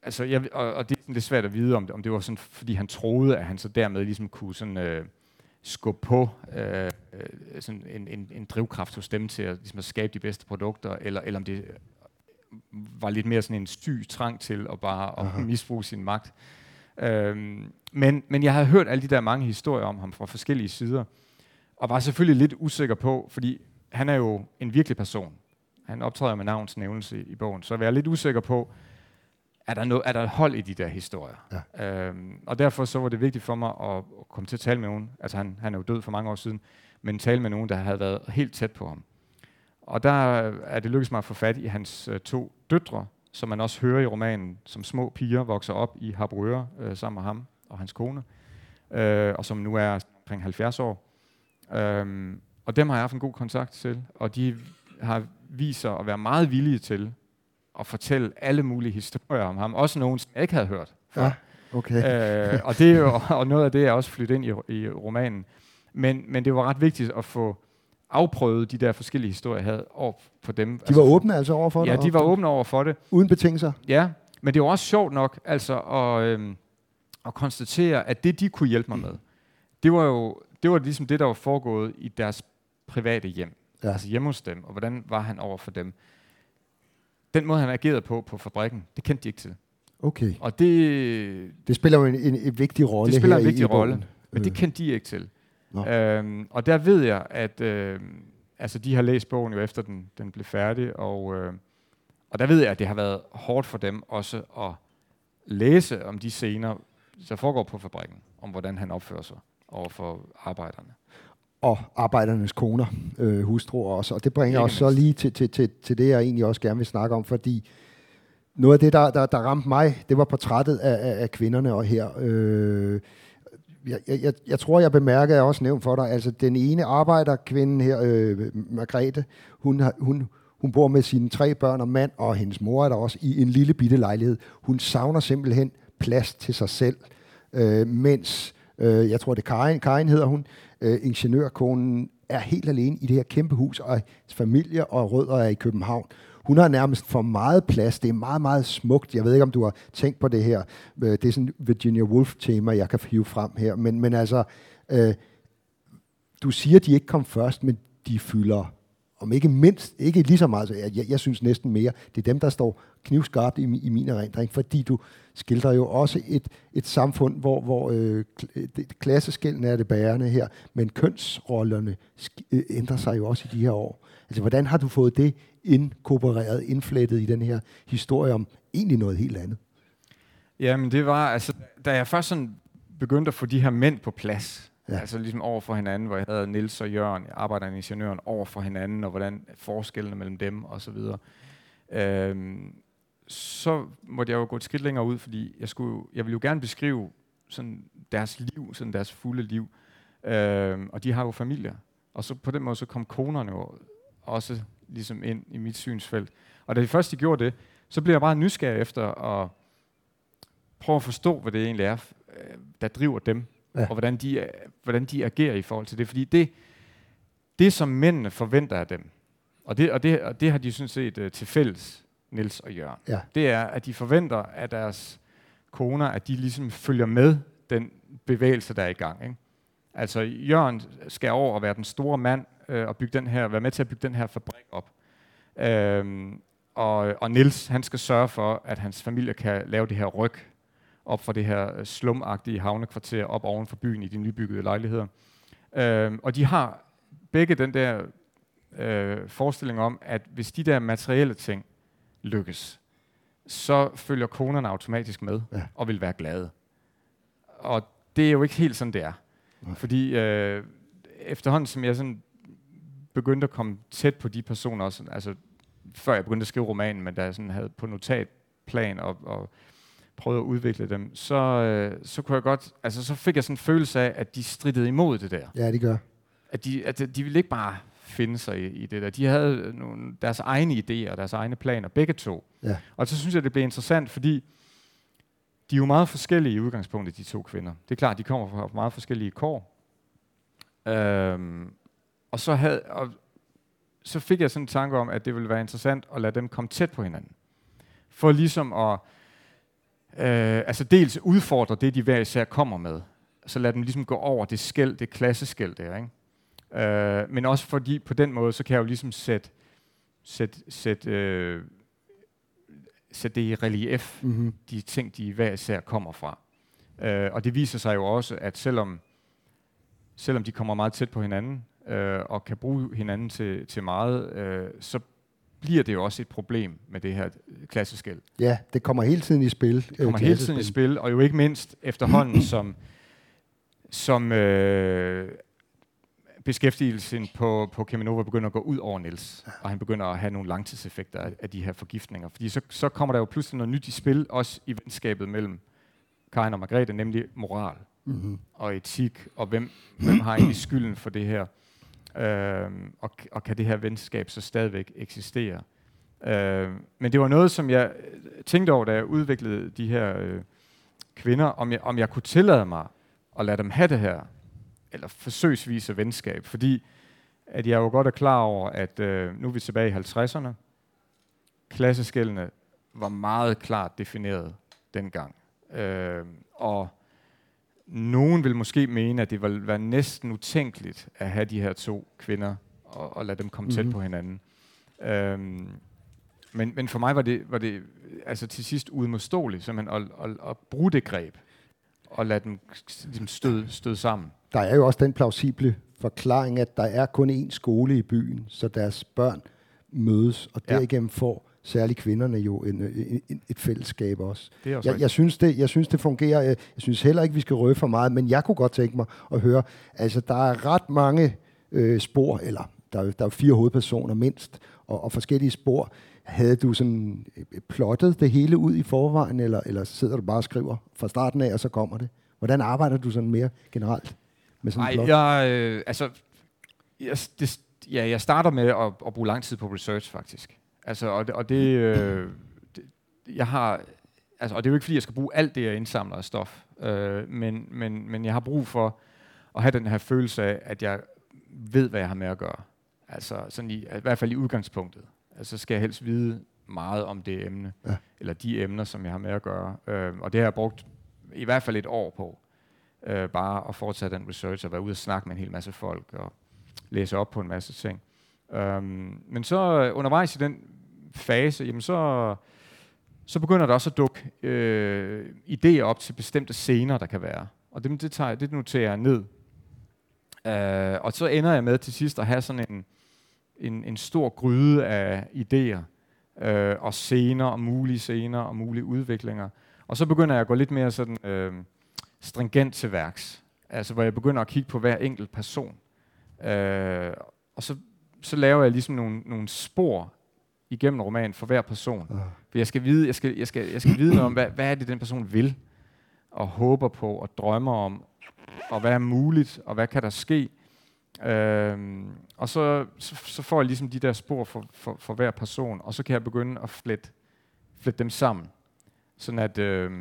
altså, jeg, og, og det er lidt svært at vide, om det, om det var sådan, fordi han troede, at han så dermed ligesom kunne sådan, øh, skubbe på øh, sådan en, en, en drivkraft hos dem til at, ligesom at skabe de bedste produkter, eller, eller om det var lidt mere sådan en syg trang til at bare at misbruge sin magt. Øhm, men, men jeg havde hørt alle de der mange historier om ham fra forskellige sider, og var selvfølgelig lidt usikker på, fordi han er jo en virkelig person. Han optræder med navns nævnelse i, i bogen, så jeg var lidt usikker på, er der, noget, er der hold i de der historier? Ja. Øhm, og derfor så var det vigtigt for mig at, at komme til at tale med nogen, altså han, han er jo død for mange år siden, men tale med nogen, der havde været helt tæt på ham. Og der er det lykkedes mig at få fat i hans øh, to døtre, som man også hører i romanen, som små piger vokser op i Harboøre øh, sammen med ham og hans kone, øh, og som nu er omkring 70 år. Øhm, og dem har jeg haft en god kontakt til, og de har vist sig at være meget villige til at fortælle alle mulige historier om ham, også nogen, som jeg ikke havde hørt før. Ja, okay. øh, og, det er jo, *laughs* og noget af det er også flyttet ind i, i romanen. Men, men det var ret vigtigt at få afprøvet de der forskellige historier, jeg havde over for dem. De var altså, åbne altså over for det? Ja, de var åbne over for det. Uden betingelser? Ja, men det var også sjovt nok altså at, øhm, at konstatere, at det de kunne hjælpe mig med, det var jo det var ligesom det, der var foregået i deres private hjem. Ja. Altså hjemme hos dem, og hvordan var han over for dem. Den måde, han agerede på på fabrikken, det kendte de ikke til. Okay. Og det... Det spiller jo en, en, en vigtig rolle Det spiller en vigtig rolle, men det kendte de ikke til. Øhm, og der ved jeg, at øh, altså, de har læst bogen jo efter den, den blev færdig, og, øh, og der ved jeg, at det har været hårdt for dem også at læse om de scener, der foregår på fabrikken, om hvordan han opfører sig over for arbejderne. Og arbejdernes koner, øh, hustruer også. Og det bringer os så lige til, til, til, til det, jeg egentlig også gerne vil snakke om, fordi noget af det, der, der, der ramte mig, det var portrættet af, af, af kvinderne og her. Øh, jeg, jeg, jeg tror, jeg bemærker, jeg også nævnt for dig, altså den ene arbejderkvinde her, øh, Margrethe, hun, hun, hun bor med sine tre børn og mand, og hendes mor er der også i en lille bitte lejlighed. Hun savner simpelthen plads til sig selv, øh, mens, øh, jeg tror det er Karin, Karin hedder hun, øh, ingeniørkonen, er helt alene i det her kæmpe hus, og familie og rødder er i København. Hun har nærmest for meget plads. Det er meget, meget smukt. Jeg ved ikke, om du har tænkt på det her. Øh, det er sådan Virginia Woolf-tema, jeg kan hive frem her. Men, men altså, øh, du siger, at de ikke kom først, men de fylder om ikke mindst, ikke lige så meget, jeg, jeg, jeg synes næsten mere, det er dem, der står knivskarpt i, i min erindring, fordi du skildrer jo også et, et samfund, hvor, hvor øh, klasseskælden er det bærende her, men kønsrollerne øh, ændrer sig jo også i de her år. Altså, hvordan har du fået det inkorporeret, indflettet i den her historie om egentlig noget helt andet? Jamen, det var, altså, da jeg først sådan begyndte at få de her mænd på plads, Ja. Altså ligesom over for hinanden, hvor jeg havde Nils og Jørgen, arbejderen og ingeniøren, over for hinanden, og hvordan forskellene mellem dem og så videre. Øhm, så måtte jeg jo gå et skridt længere ud, fordi jeg, skulle, jeg ville jo gerne beskrive sådan deres liv, sådan deres fulde liv. Øhm, og de har jo familier. Og så på den måde, så kom konerne jo også ligesom ind i mit synsfelt. Og da de først de gjorde det, så blev jeg bare nysgerrig efter at prøve at forstå, hvad det egentlig er, øh, der driver dem ja. og hvordan de, hvordan de agerer i forhold til det. Fordi det, det som mændene forventer af dem, og det, og det, og det har de sådan set uh, til fælles, Nils og Jørgen, ja. det er, at de forventer af deres koner, at de ligesom følger med den bevægelse, der er i gang. Ikke? Altså Jørgen skal over og være den store mand øh, og bygge den her, være med til at bygge den her fabrik op. Øhm, og, og Nils han skal sørge for, at hans familie kan lave det her ryg op fra det her øh, slumagtige havnekvarter op oven for byen i de nybyggede lejligheder. Øh, og de har begge den der øh, forestilling om, at hvis de der materielle ting lykkes, så følger konerne automatisk med ja. og vil være glade. Og det er jo ikke helt sådan, det er. Nej. Fordi øh, efterhånden, som jeg sådan begyndte at komme tæt på de personer, også, altså før jeg begyndte at skrive romanen, men da jeg sådan havde på notatplan og, og prøvede at udvikle dem, så, øh, så kunne jeg godt, altså så fik jeg sådan en følelse af, at de strittede imod det der. Ja, de gør. At de, at de ville ikke bare finde sig i, i det der. De havde nogle, deres egne idéer, deres egne planer, begge to. Ja. Og så synes jeg, det blev interessant, fordi de er jo meget forskellige i udgangspunktet, de to kvinder. Det er klart, de kommer fra meget forskellige kår. Øhm, og, så havde, og så fik jeg sådan en tanke om, at det ville være interessant at lade dem komme tæt på hinanden. For ligesom at øh, altså dels udfordre det, de hver især kommer med. Så lad dem ligesom gå over det skæld, det klasseskæld der. Ikke? Øh, men også fordi på den måde, så kan jeg jo ligesom sætte, sætte, sætte, øh, sætte det i relief, mm-hmm. de ting, de hver især kommer fra. Øh, og det viser sig jo også, at selvom, selvom de kommer meget tæt på hinanden, øh, og kan bruge hinanden til, til meget, øh, så bliver det jo også et problem med det her klasseskæld. Ja, det kommer hele tiden i spil. Det kommer hele tiden i spil, og jo ikke mindst efterhånden, som, som øh, beskæftigelsen på, på Keminova begynder at gå ud over Niels, og han begynder at have nogle langtidseffekter af, af de her forgiftninger. Fordi så, så kommer der jo pludselig noget nyt i spil, også i venskabet mellem Karin og Margrethe, nemlig moral mm-hmm. og etik, og hvem, hvem har egentlig skylden for det her. Øh, og, og kan det her venskab så stadigvæk eksistere? Øh, men det var noget, som jeg tænkte over, da jeg udviklede de her øh, kvinder, om jeg, om jeg kunne tillade mig at lade dem have det her, eller forsøgsvise venskab, fordi at jeg jo godt er klar over, at øh, nu er vi tilbage i 50'erne. Klasseskældene var meget klart defineret dengang. Øh, og nogen vil måske mene, at det vil være næsten utænkeligt at have de her to kvinder og, og lade dem komme mm-hmm. tæt mhm. på hinanden. Øhm, men, men for mig var det, var det altså til sidst udmodståeligt simpelthen at, at, at bruge det greb og lade dem ligesom støde, støde sammen. Der er jo også den plausible forklaring, at der er kun én skole i byen, så deres børn mødes og derigennem får særligt kvinderne jo en, en, et fællesskab også. Det er også jeg, jeg, synes det, jeg synes, det fungerer. Jeg, synes heller ikke, vi skal røve for meget, men jeg kunne godt tænke mig at høre, altså der er ret mange øh, spor, eller der er, der er fire hovedpersoner mindst, og, og forskellige spor. Havde du sådan øh, plottet det hele ud i forvejen, eller, eller sidder du bare og skriver fra starten af, og så kommer det? Hvordan arbejder du sådan mere generelt med sådan en Nej, blog? jeg, øh, altså, jeg, det, ja, jeg starter med at, at bruge lang tid på research, faktisk. Altså, og det, og det, øh, det jeg har, altså, og det er jo ikke, fordi jeg skal bruge alt det, jeg indsamler af stof, øh, men, men, men jeg har brug for at have den her følelse af, at jeg ved, hvad jeg har med at gøre. Altså, sådan i, i hvert fald i udgangspunktet. Altså, skal jeg helst vide meget om det emne, Ja. eller de emner, som jeg har med at gøre. Øh, og det har jeg brugt i hvert fald et år på. Øh, bare at foretage den research og være ude og snakke med en hel masse folk og læse op på en masse ting. Um, men så øh, undervejs i den fase, jamen så, så begynder der også at dukke øh, idéer op til bestemte scener, der kan være. Og det, det, tager, det noterer jeg ned. Uh, og så ender jeg med til sidst at have sådan en, en, en stor gryde af idéer øh, og scener og mulige scener og mulige udviklinger. Og så begynder jeg at gå lidt mere sådan øh, stringent til værks. Altså hvor jeg begynder at kigge på hver enkelt person. Øh, og så, så laver jeg ligesom nogle, nogle spor igennem romanen for hver person. Ah. For jeg skal vide, jeg skal, jeg skal, jeg skal vide noget om, hvad, hvad er det, den person vil, og håber på, og drømmer om, og hvad er muligt, og hvad kan der ske. Øhm, og så, så, så får jeg ligesom de der spor for, for, for hver person, og så kan jeg begynde at flette, flette dem sammen. Sådan at, øh,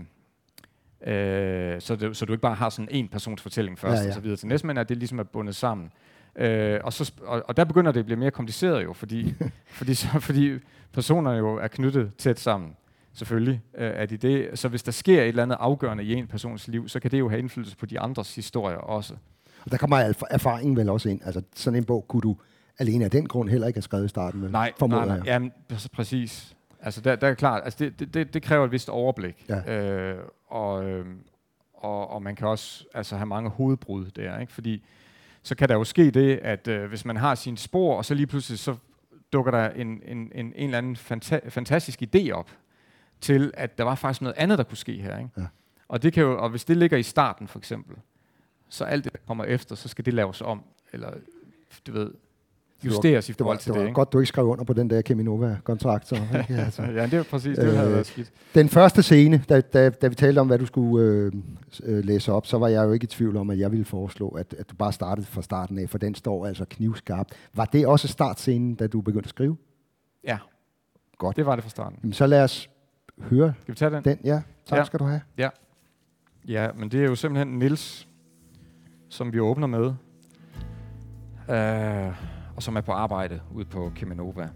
øh, så, det, så du ikke bare har sådan en persons fortælling først, Ja, ja, og så videre til næste, men at det ligesom er bundet sammen. Øh, og, så, og, og der begynder det at blive mere kompliceret jo, fordi, *laughs* fordi, så, fordi personerne jo er knyttet tæt sammen. Selvfølgelig øh, er de det. Så hvis der sker et eller andet afgørende i en persons liv, så kan det jo have indflydelse på de andres historier også. Og der kommer erf- erfaringen vel også ind. Altså, sådan en bog kunne du alene af den grund heller ikke have skrevet i starten. Vel? Nej, nej, nej. Jamen, præ- præcis. Altså, der, der er klart, altså det, det- det, det kræver et vist overblik. Ja. Øh, og, øh, og, og man kan også altså, have mange hovedbrud der, ikke? Fordi så kan der jo ske det, at øh, hvis man har sine spor, og så lige pludselig så dukker der en, en, en, en eller anden fanta- fantastisk idé op til, at der var faktisk noget andet, der kunne ske her. Ikke? Ja. Og, det kan jo, og hvis det ligger i starten, for eksempel, så alt det, der kommer efter, så skal det laves om, eller du ved, justeres i Det var, forhold til det det. var ikke? godt, du ikke skrev under på den der Keminova-kontrakt. Så, ikke? *laughs* altså. ja, det er præcis, det havde Øh, været skidt. Den første scene, da, da, da vi talte om, hvad du skulle øh, øh, læse op, så var jeg jo ikke i tvivl om, at jeg ville foreslå, at, at du bare startede fra starten af, for den står altså knivskarpt. Var det også startscenen, da du begyndte at skrive? Ja. Godt. Det var det fra starten. Jamen, så lad os høre Skal vi tage den? den. Ja, tak Ja. skal du have. Ja, men det er jo simpelthen Nils, som vi åbner med, øh, og som er på arbejde ude på Kemenova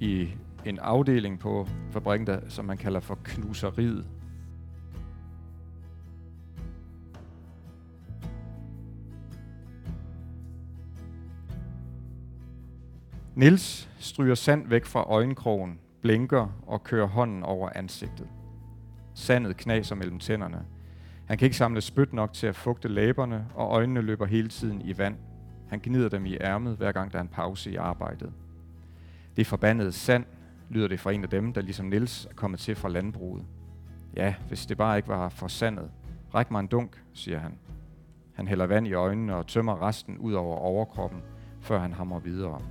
i en afdeling på fabrikken, der, som man kalder for knuseriet. Nils stryger sand væk fra øjenkrogen, blinker og kører hånden over ansigtet. Sandet knaser mellem tænderne. Han kan ikke samle spyt nok til at fugte læberne, og øjnene løber hele tiden i vand. Han gnider dem i ærmet, hver gang der er en pause i arbejdet. Det er forbandet sand, lyder det fra en af dem, der ligesom Nils er kommet til fra landbruget. Ja, hvis det bare ikke var for sandet. Ræk mig en dunk, siger han. Han hælder vand i øjnene og tømmer resten ud over overkroppen, før han hamrer videre.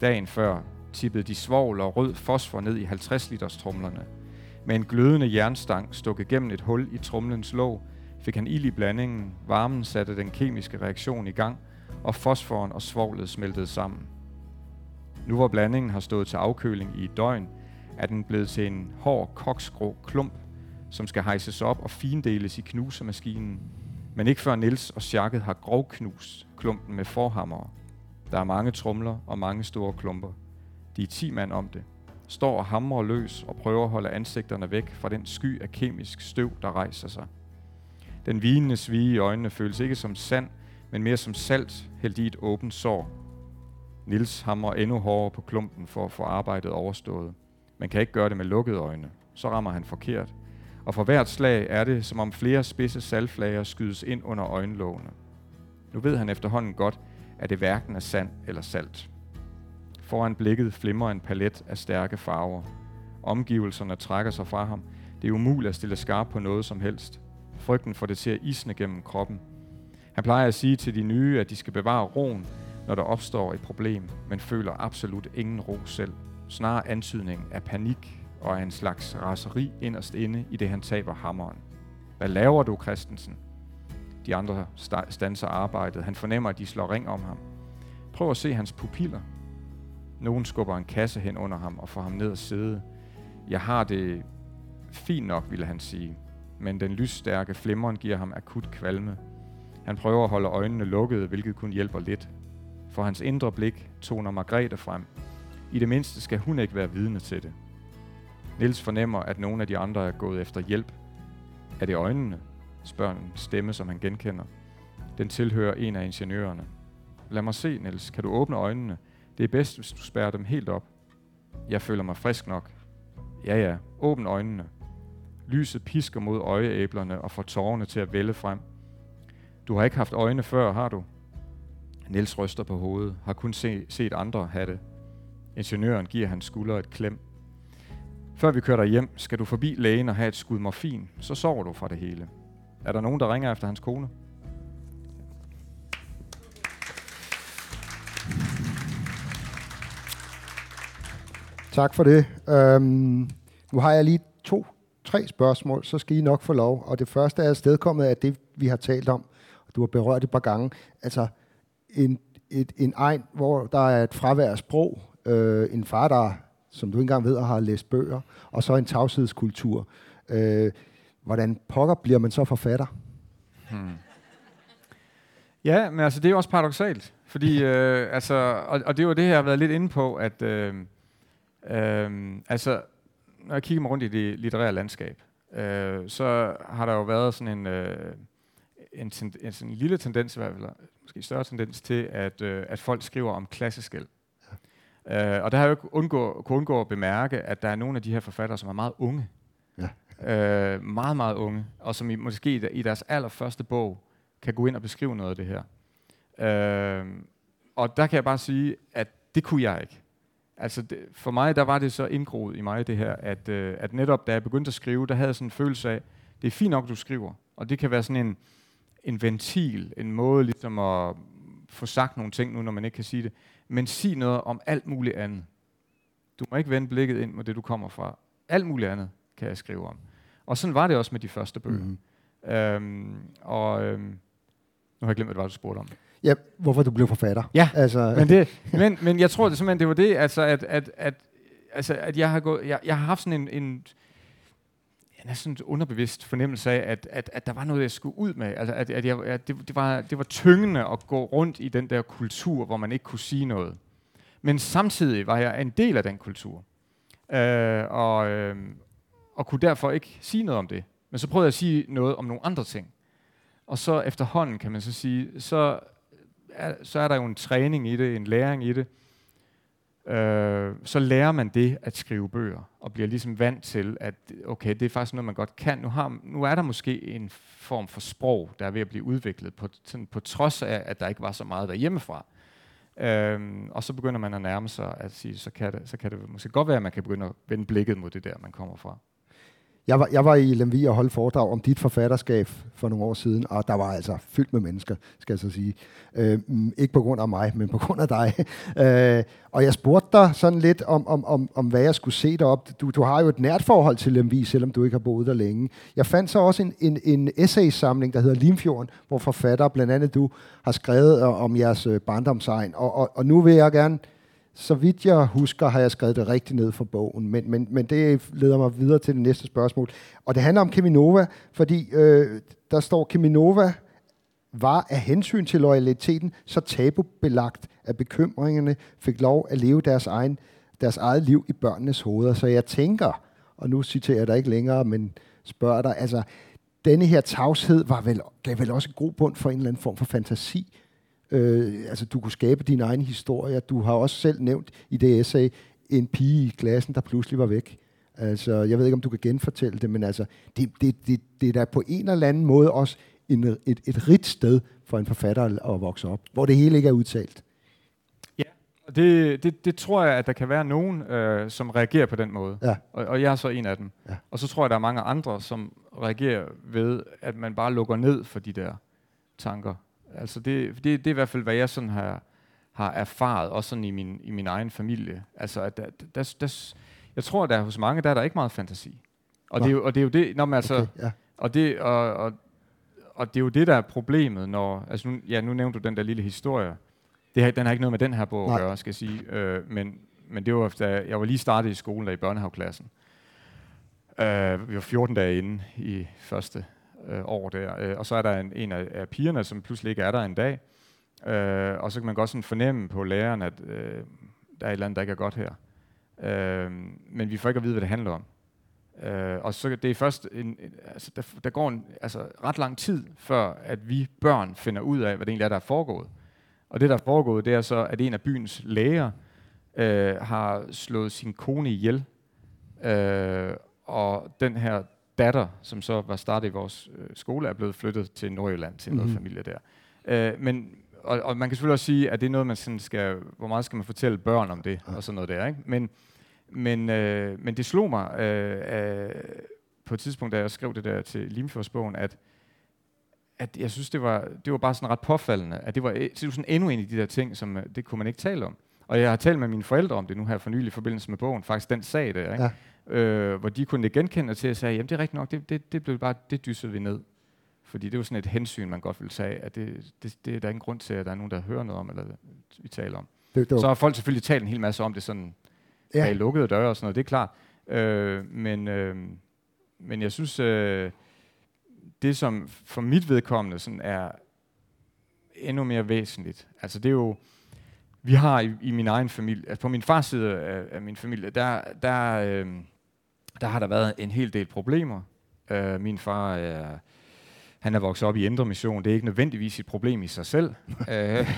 Dagen før tippede de svovl og rød fosfor ned i 50 liters trumlerne. Med en glødende jernstang stukket gennem et hul i trumlens låg, fik han ild i blandingen, varmen satte den kemiske reaktion i gang, og fosforen og svovlet smeltede sammen. Nu hvor blandingen har stået til afkøling i et døgn, er den blevet til en hård koksgrå klump, som skal hejses op og findeles i knusemaskinen, men ikke før Nils og Sjakket har grovknust klumpen med forhammer. Der er mange trumler og mange store klumper. De er ti mand om det står og hamrer løs og prøver at holde ansigterne væk fra den sky af kemisk støv, der rejser sig. Den vinende svige i øjnene føles ikke som sand, men mere som salt hældt i et åbent sår. Nils hamrer endnu hårdere på klumpen for at få arbejdet overstået. Man kan ikke gøre det med lukkede øjne. Så rammer han forkert. Og for hvert slag er det, som om flere spidse saltflager skydes ind under øjenlågene. Nu ved han efterhånden godt, at det hverken er sand eller salt. Foran blikket flimrer en palet af stærke farver. Omgivelserne trækker sig fra ham. Det er umuligt at stille skarp på noget som helst. Frygten får det til at isne gennem kroppen. Han plejer at sige til de nye, at de skal bevare roen, når der opstår et problem, men føler absolut ingen ro selv. Snarere antydning af panik og af en slags raseri inderst inde i det, han taber hammeren. Hvad laver du, Christensen? De andre stanser arbejdet. Han fornemmer, at de slår ring om ham. Prøv at se hans pupiller. Nogen skubber en kasse hen under ham og får ham ned at sidde. Jeg har det fint nok, ville han sige, men den lysstærke flimmeren giver ham akut kvalme. Han prøver at holde øjnene lukkede, hvilket kun hjælper lidt. For hans indre blik toner Margrethe frem. I det mindste skal hun ikke være vidne til det. Nils fornemmer, at nogle af de andre er gået efter hjælp. Er det øjnene? spørger en stemme, som han genkender. Den tilhører en af ingeniørerne. Lad mig se, Niels. Kan du åbne øjnene? Det er bedst, hvis du spærrer dem helt op. Jeg føler mig frisk nok. Ja, ja. Åbn øjnene. Lyset pisker mod øjeæblerne og får tårerne til at vælge frem. Du har ikke haft øjne før, har du? Niels ryster på hovedet, har kun se, set andre have det. Ingeniøren giver hans skulder et klem. Før vi kører dig hjem, skal du forbi lægen og have et skud morfin, så sover du fra det hele. Er der nogen, der ringer efter hans kone? Tak for det. Øhm, nu har jeg lige to, tre spørgsmål, så skal I nok få lov. Og det første er stedkommet af det, vi har talt om. Du har berørt et par gange. Altså en, et, en egen, hvor der er et fravær af sprog. Øh, en far, der, som du ikke engang ved, har læst bøger. Og så en tavshedskultur. Øh, hvordan pokker bliver man så forfatter? Hmm. Ja, men altså, det er jo også paradoxalt. Fordi, *laughs* øh, altså, og, og det er jo det, jeg har været lidt inde på, at øh, øh, altså, når jeg kigger mig rundt i det litterære landskab, øh, så har der jo været sådan en, øh, en, ten, en en lille tendens, fald, måske større tendens til, at, øh, at folk skriver om klasseskæld. Ja. Øh, og der har jeg jo undgå, kunne undgå at bemærke, at der er nogle af de her forfattere, som er meget unge. Ja. Øh, meget, meget unge, og som i, måske i, i deres allerførste bog kan gå ind og beskrive noget af det her. Øh, og der kan jeg bare sige, at det kunne jeg ikke. Altså det, for mig, der var det så indgroet i mig det her, at, øh, at netop da jeg begyndte at skrive, der havde jeg sådan en følelse af, det er fint nok, du skriver. Og det kan være sådan en, en ventil, en måde ligesom at få sagt nogle ting nu, når man ikke kan sige det. Men sig noget om alt muligt andet. Du må ikke vende blikket ind mod det, du kommer fra. Alt muligt andet kan jeg skrive om. Og sådan var det også med de første bøger. Mm-hmm. Øhm, og øhm, nu har jeg glemt, hvad du spurgte om. Ja, hvorfor du blev forfatter. Ja, altså. men, det, men, men jeg tror det simpelthen, det var det, altså, at, at, at, altså, at jeg, har gået, jeg, jeg har haft sådan en, en næsten sådan underbevidst fornemmelse af, at, at, at der var noget, jeg skulle ud med. Altså, at, at, jeg, at det, det, var, det var tyngende at gå rundt i den der kultur, hvor man ikke kunne sige noget. Men samtidig var jeg en del af den kultur. Øh, og, øh, og kunne derfor ikke sige noget om det. Men så prøvede jeg at sige noget om nogle andre ting. Og så efterhånden, kan man så sige, så er, så er der jo en træning i det, en læring i det. Øh, så lærer man det at skrive bøger, og bliver ligesom vant til, at okay, det er faktisk noget, man godt kan. Nu, har, nu er der måske en form for sprog, der er ved at blive udviklet, på, sådan, på trods af, at der ikke var så meget derhjemmefra. Øhm, og så begynder man at nærme sig at sige, så kan, det, så kan det måske godt være, at man kan begynde at vende blikket mod det der, man kommer fra. Jeg var, jeg var i Lemvi og holdt foredrag om dit forfatterskab for nogle år siden, og der var altså fyldt med mennesker, skal jeg så sige. Øh, mm, ikke på grund af mig, men på grund af dig. *laughs* Øh, og jeg spurgte dig sådan lidt om, om, om, om hvad jeg skulle se derop. Du, du har jo et nært forhold til Lemvi, selvom du ikke har boet der længe. Jeg fandt så også en, en, en essaysamling, der hedder Limfjorden, hvor forfatter, blandt andet du, har skrevet øh, om jeres øh, barndomsegn. Og, og, og nu vil jeg gerne så vidt jeg husker, har jeg skrevet det rigtigt ned for bogen, men, men, men det leder mig videre til det næste spørgsmål. Og det handler om Keminova, fordi øh, der står, Keminova var af hensyn til loyaliteten så tabubelagt, at bekymringerne fik lov at leve deres, egen, deres eget liv i børnenes hoveder. Så jeg tænker, og nu citerer jeg dig ikke længere, men spørger dig, altså, denne her tavshed var vel, gav vel også en god bund for en eller anden form for fantasi, Øh, altså, du kunne skabe din egen historie. Du har også selv nævnt i det essay en pige i klassen, der pludselig var væk. Altså, jeg ved ikke, om du kan genfortælle det, men altså, det, det, det, det er da på en eller anden måde også en, et, et rigt sted for en forfatter at vokse op, hvor det hele ikke er udtalt. Ja, og det, det, det tror jeg, at der kan være nogen, øh, som reagerer på den måde. Ja. Og, og jeg er så en af dem. Ja. Og så tror jeg, at der er mange andre, som reagerer ved, at man bare lukker ned for de der tanker. Altså det, det, det er i hvert fald, hvad jeg sådan har, har erfaret, også sådan i min, i min egen familie. Altså, at der, der, der, jeg tror, der hos mange, der er der ikke meget fantasi. Og, det er, jo, og det er jo det, når man altså... Okay, ja. Og det, og, og, og det er jo det, der er problemet, når... Altså nu, ja, nu nævnte du den der lille historie. Det har, den har ikke noget med den her bog Nej. at gøre, skal jeg sige. Øh, men, men det var, da jeg var lige startet i skolen, der i børnehaveklassen. Øh, vi var 14 dage inde i første øh, år der. Øh, og så er der en, en af, af pigerne, som pludselig ikke er der en dag. Øh, og så kan man godt sådan fornemme på læreren, at øh, der er et eller andet, der ikke er godt her. Øh, men vi får ikke at vide, hvad det handler om. Øh, og så det er først en, en, altså der, der går en, altså ret lang tid før at vi børn finder ud af hvad det egentlig er der er foregået. Og det der er foregået, det er så at en af byens læger øh, har slået sin kone ihjel. Øh, og den her datter, som så var startet i vores øh, skole, er blevet flyttet til Nordjylland til mm-hmm. noget mhm. familie der. Øh, men og, og man kan selvfølgelig også sige, at det er noget, man sådan skal, hvor meget skal man fortælle børn om det, ja. og sådan noget der, ikke? Men, men, øh, men det slog mig øh, øh, på et tidspunkt, da jeg skrev det der til Limfjordsbogen, at, at jeg synes, det var, det var bare sådan ret påfaldende, at det var, det var sådan endnu en af de der ting, som øh, det kunne man ikke tale om. Og jeg har talt med mine forældre om det nu her for nylig i forbindelse med bogen, faktisk den sag der, ikke? Ja. Øh, hvor de kunne genkende til at sige, jamen det er rigtigt nok, det, det, det blev bare, det dyssede vi ned. Fordi det er jo sådan et hensyn, man godt vil tage, at det, det, det er der ingen grund til, at der er nogen, der hører noget om, eller vi taler om. Det, det så har folk selvfølgelig talt en hel masse om det sådan ja. bag lukkede døre og sådan noget, det er klart. Øh, men, øh, men jeg synes, øh, det som for mit vedkommende sådan er endnu mere væsentligt, altså det er jo, vi har i, i min egen familie, altså på min fars side af, af min familie, der, der, øh, der har der været en hel del problemer. Øh, min far er han er vokset op i Indre Mission. Det er ikke nødvendigvis et problem i sig selv, *laughs* øh,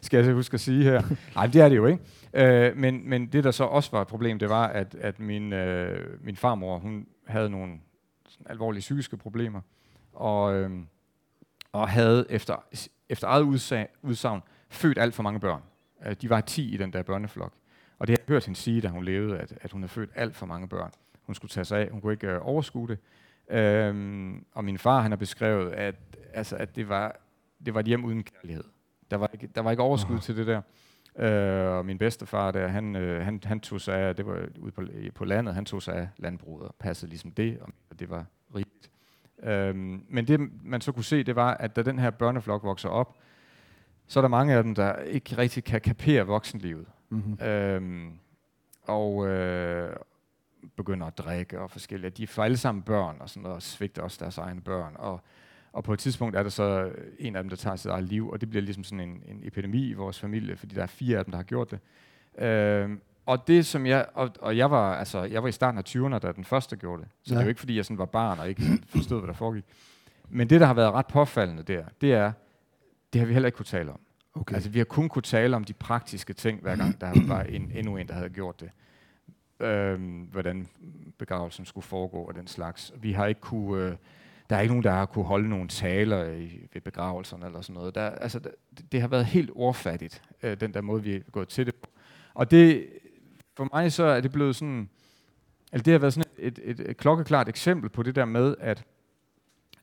skal jeg huske at sige her. Nej, det er det jo ikke. Øh, men, men det, der så også var et problem, det var, at, at min, øh, min farmor, hun havde nogle alvorlige psykiske problemer, og, øh, og havde efter, efter eget udsagn født alt for mange børn. Øh, de var 10 i den der børneflok. Og det har jeg hørt hende sige, da hun levede, at, at hun havde født alt for mange børn. Hun skulle tage sig af. Hun kunne ikke øh, overskue det. Øhm, og min far han har beskrevet, at, altså, at det, var, det var et hjem uden kærlighed. Der var ikke, der var ikke overskud oh. til det der. Øh, og min bedstefar der, han, øh, han, han tog sig af, det var ude på, på landet, han tog sig af landbruget og passede ligesom det, og det var rigtigt. Øhm, men det man så kunne se, det var, at da den her børneflok vokser op, så er der mange af dem, der ikke rigtig kan kapere voksenlivet. Mm-hmm. Øhm, og, øh, begynder at drikke og forskellige. De får alle sammen børn og sådan noget, og svigter også deres egne børn. Og, og på et tidspunkt er der så en af dem, der tager sit eget liv, og det bliver ligesom sådan en, en epidemi i vores familie, fordi der er fire af dem, der har gjort det. Øhm, og det som jeg, og, og jeg var, altså, jeg var i starten af 20'erne, da den første gjorde det. Så ja. det er jo ikke, fordi jeg sådan var barn og ikke forstod, hvad der foregik. Men det, der har været ret påfaldende der, det er, det har vi heller ikke kunne tale om. Okay. Altså, vi har kun kunne tale om de praktiske ting, hver gang der var en, endnu en, der havde gjort det øh, hvordan begravelsen skulle foregå og den slags. Vi har ikke kunne, øh, der er ikke nogen, der har kunne holde nogle taler i, ved begravelserne eller sådan noget. Der, altså, det, det har været helt ordfattigt, øh, den der måde, vi er gået til det på. Og det, for mig så er det blevet sådan, altså det har været sådan et, et, et klokkeklart eksempel på det der med, at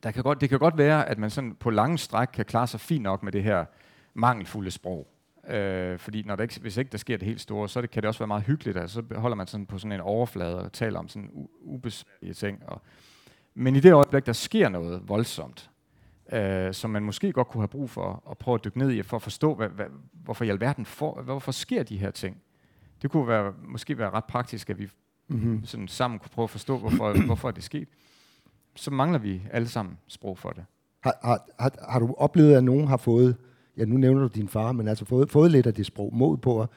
der kan godt, det kan godt være, at man sådan på lange stræk kan klare sig fint nok med det her mangelfulde sprog. Øh, fordi når der ikke, hvis ikke der sker det helt store, så det, kan det også være meget hyggeligt. Altså, så holder man sådan på sådan en overflade og taler om sådan ubesværlige ting. Og, men i det øjeblik, der sker noget voldsomt, øh, som man måske godt kunne have brug for at prøve at dykke ned i, for at forstå, hvad, hvad, hvorfor i alverden for, hvorfor sker de her ting. Det kunne være, måske være ret praktisk, at vi mm-hmm. sådan sammen kunne prøve at forstå, hvorfor, *clears throat* hvorfor er det sket. Så mangler vi alle sammen sprog for det. Har, har, har, har du oplevet, at nogen har fået ja, nu nævner du din far, men altså fået, fået lidt af det sprog, mod på at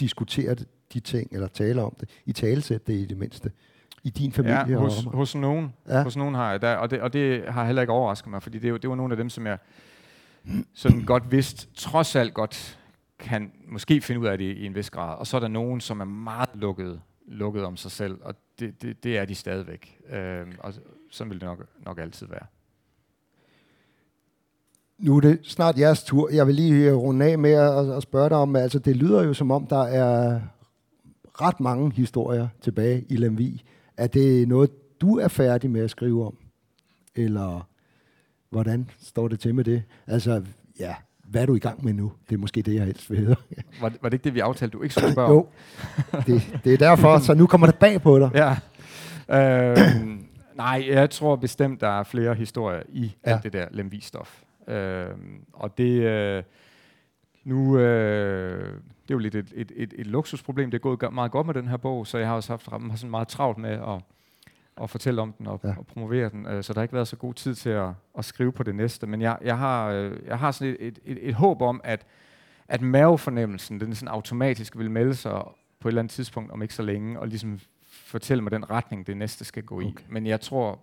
diskutere de ting, eller tale om det, i talesæt det i det mindste, i din familie. Ja, hos, og hos nogen. Ja. Hos nogen har jeg der, og det, og det har heller ikke overrasket mig, fordi det, det var nogle af dem, som jeg sådan godt vidste, trods alt godt kan måske finde ud af det i en vis grad. Og så er der nogen, som er meget lukket, lukket om sig selv, og det, det, det er de stadigvæk. Øhm, og sådan vil det nok, nok altid være. Nu er det snart jeres tur. Jeg vil lige runde af med at, at spørge dig om, altså det lyder jo som om, der er ret mange historier tilbage i Lemvi. Er det noget, du er færdig med at skrive om? Eller hvordan står det til med det? Altså, ja, hvad er du i gang med nu? Det er måske det, jeg helst vil høre. Var, var det ikke det, vi aftalte, du ikke skulle *laughs* spørge Jo, det, det er derfor, så nu kommer det bag på dig. Ja. Øh, Nej, jeg tror bestemt, der er flere historier i ja. alt det der lemvistof. Øh, og det... Øh, nu... Øh, det er jo lidt et, et, et, et luksusproblem. Det er gået meget godt med den her bog, så jeg har også haft har sådan meget travlt med at, at fortælle om den og, Ja. og promovere den. Øh, så der har ikke været så god tid til at, at skrive på det næste. Men jeg, jeg, har, øh, jeg har sådan et, et, et, et håb om, at, at mavefornemmelsen, den sådan automatisk vil melde sig på et eller andet tidspunkt om ikke så længe, og ligesom fortælle mig den retning, det næste skal gå i. Okay. Men jeg tror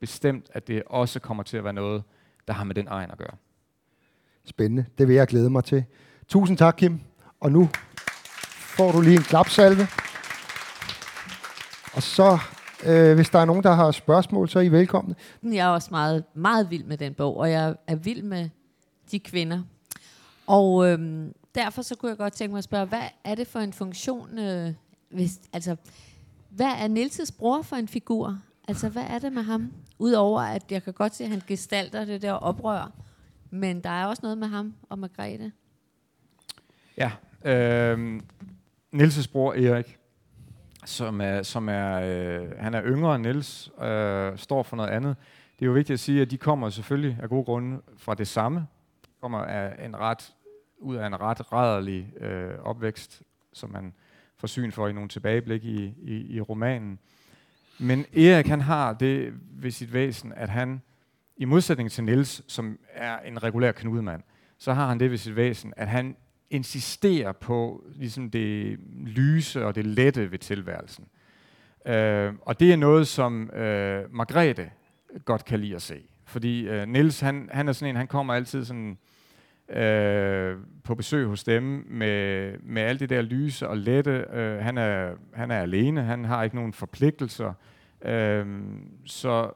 bestemt, at det også kommer til at være noget, der har med den egen at gøre. Spændende. Det vil jeg glæde mig til. Tusind tak, Kim. Og nu får du lige en klapsalve. Og så, øh, hvis der er nogen, der har spørgsmål, så er I velkomne. Jeg er også meget, meget vild med den bog, og jeg er vild med de kvinder. Og øhm, derfor så kunne jeg godt tænke mig at spørge, hvad er det for en funktion, øh, hvis, altså, hvad er Nilses bror for en figur? Altså, hvad er det med ham? Udover at jeg kan godt se, at han gestalter det der oprør, men der er også noget med ham og Margrethe. Ja. Øh, Nils' bror Erik, som er, som er øh, han er yngre end Nils, øh, står for noget andet. Det er jo vigtigt at sige, at de kommer selvfølgelig af gode grunde fra det samme. Kommer af en ret, ud af en ret rædderlig øh, opvækst, som man får syn for i nogle tilbageblik i, i, i romanen. Men Erik, han har det ved sit væsen, at han, i modsætning til Niels, som er en regulær knudemand, så har han det ved sit væsen, at han insisterer på ligesom det lyse og det lette ved tilværelsen. Øh, og det er noget, som øh, Margrethe godt kan lide at se. Fordi øh, Niels, han, han er sådan en, han kommer altid sådan øh, på besøg hos dem med, med alt det der lyse og lette. Øh, han, er, han er alene, han har ikke nogen forpligtelser. Øh, så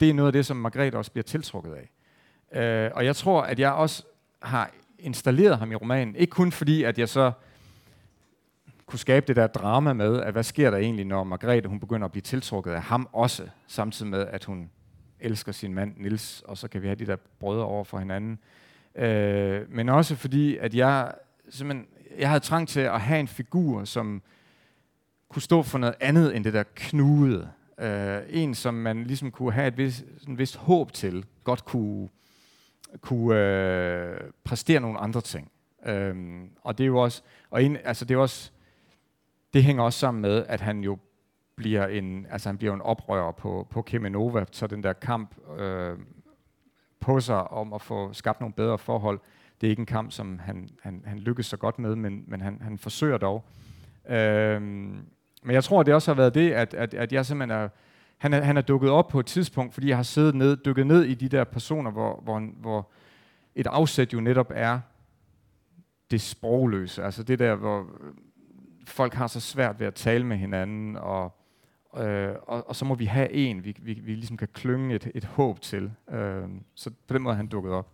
det er noget af det, som Margrethe også bliver tiltrukket af. Øh, og jeg tror, at jeg også har installeret ham i romanen. Ikke kun fordi, at jeg så kunne skabe det der drama med, at hvad sker der egentlig, når Margrethe hun begynder at blive tiltrukket af ham også, samtidig med, at hun elsker sin mand Nils, og så kan vi have de der brødre over for hinanden. Øh, Øh, men også fordi, at jeg simpelthen, jeg havde trang til at have en figur, som kunne stå for noget andet end det der knude. Øh, en, som man ligesom kunne have et vist, en vist håb til, godt kunne, kunne øh, præstere nogle andre ting. Øhm, og det er jo også, og en, altså det er også, det hænger også sammen med, at han jo bliver en, altså han bliver en oprører på, på Kemenova, så den der kamp øh, på sig om at få skabt nogle bedre forhold, det er ikke en kamp, som han, han, han lykkes så godt med, men, men han, han forsøger dog. Øhm, men jeg tror, det også har været det, at, at, at jeg simpelthen er, han er, han er dukket op på et tidspunkt, fordi jeg har siddet ned, dykket ned i de der personer, hvor, hvor, hvor et afsæt jo netop er det sprogløse. Altså det der, hvor folk har så svært ved at tale med hinanden, og, øh, og, og så må vi have en, vi, vi, vi ligesom kan klynge et, et håb til. Øh, så på den måde er han dukket op.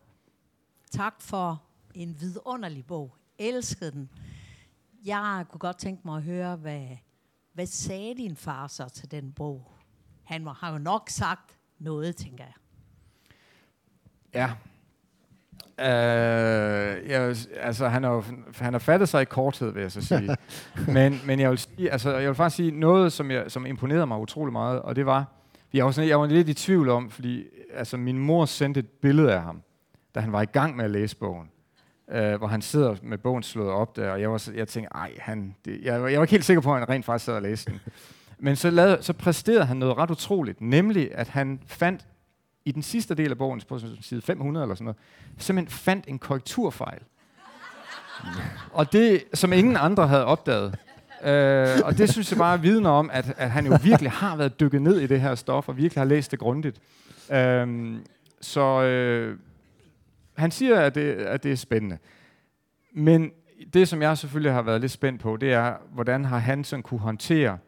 Tak for en vidunderlig bog. Elskede den. Jeg kunne godt tænke mig at høre, hvad, hvad sagde din far så til den bog? Han har jo nok sagt noget, tænker jeg. Ja. Øh, jeg, altså, han har, han har fattet sig i korthed, vil jeg så sige. *laughs* men, men jeg vil, sige, altså, jeg vil faktisk sige noget, som, jeg, som imponerede mig utrolig meget, og det var, jeg var, sådan, jeg var lidt i tvivl om, fordi altså, min mor sendte et billede af ham, da han var i gang med at læse bogen. Øh, hvor han sidder med bogen slået op der, og jeg, var, jeg tænkte, ej, han, det, jeg, var- jeg var ikke helt sikker på, at han rent faktisk sad og læste den. Men så, lavede, så præsterede han noget ret utroligt, nemlig at han fandt i den sidste del af bogen, på side 500 eller sådan noget, simpelthen fandt en korrekturfejl. *laughs* og det, som ingen andre havde opdaget. Øh, og det synes jeg bare vidner om, at, at han jo virkelig har været dykket ned i det her stof, og virkelig har læst det grundigt. Øh, så øh, han siger, at det, at det er spændende. Men det, som jeg selvfølgelig har været lidt spændt på, det er, hvordan har han sådan kunne håndtere,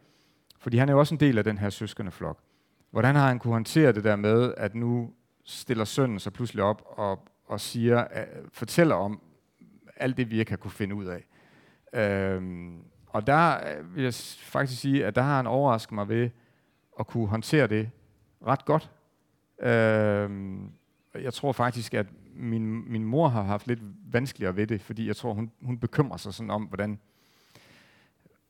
fordi han er jo også en del af den her søskende flok, hvordan har han kunne håndtere det der med, at nu stiller sønnen sig pludselig op og, og siger, uh, fortæller om alt det, vi ikke har kunne finde ud af. Øhm, og der øh, vil jeg faktisk sige, at der har han overrasket mig ved at kunne håndtere det ret godt. Øhm, jeg tror faktisk, at min, min mor har haft lidt vanskeligere ved det, fordi jeg tror, hun, hun bekymrer sig sådan om, hvordan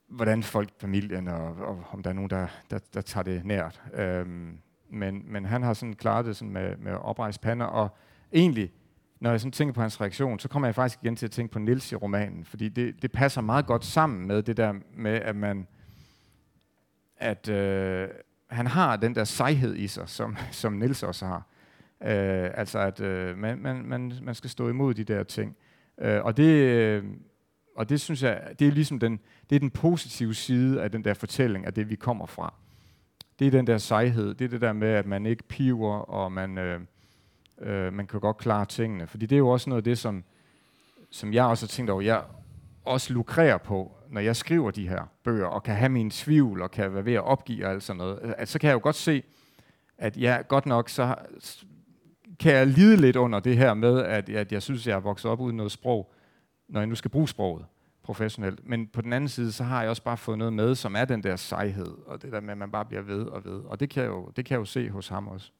hvordan folk, familien, og, og om der er nogen, der, der, der tager det nært. Øhm, men, men han har sådan klaret det sådan med, med oprejst pander, og egentlig, når jeg sådan tænker på hans reaktion, så kommer jeg faktisk igen til at tænke på Nils i romanen, fordi det, det passer meget godt sammen med det der med, at man, at øh, han har den der sejhed i sig, som, som Nils også har. Øh, altså at øh, man, man, man, man skal stå imod de der ting. Øh, og det, øh, og det synes jeg, det er ligesom den, det er den positive side af den der fortælling, af det vi kommer fra. Det er den der sejhed, det er det der med, at man ikke piver, og man, øh, øh, man kan godt klare tingene. Fordi det er jo også noget af det, som, som jeg også har tænkt over, jeg også lukrerer på, når jeg skriver de her bøger, og kan have min tvivl, og kan være ved at opgive og alt sådan noget, øh, at så kan jeg jo godt se, at ja, godt nok, så kan jeg lide lidt under det her med, at, at jeg synes, jeg er vokset op uden noget sprog, når jeg nu skal bruge sproget professionelt. Men på den anden side, så har jeg også bare fået noget med, som er den der sejhed, og det der med, at man bare bliver ved og ved. Og det kan jeg jo, det kan jeg jo se hos ham også.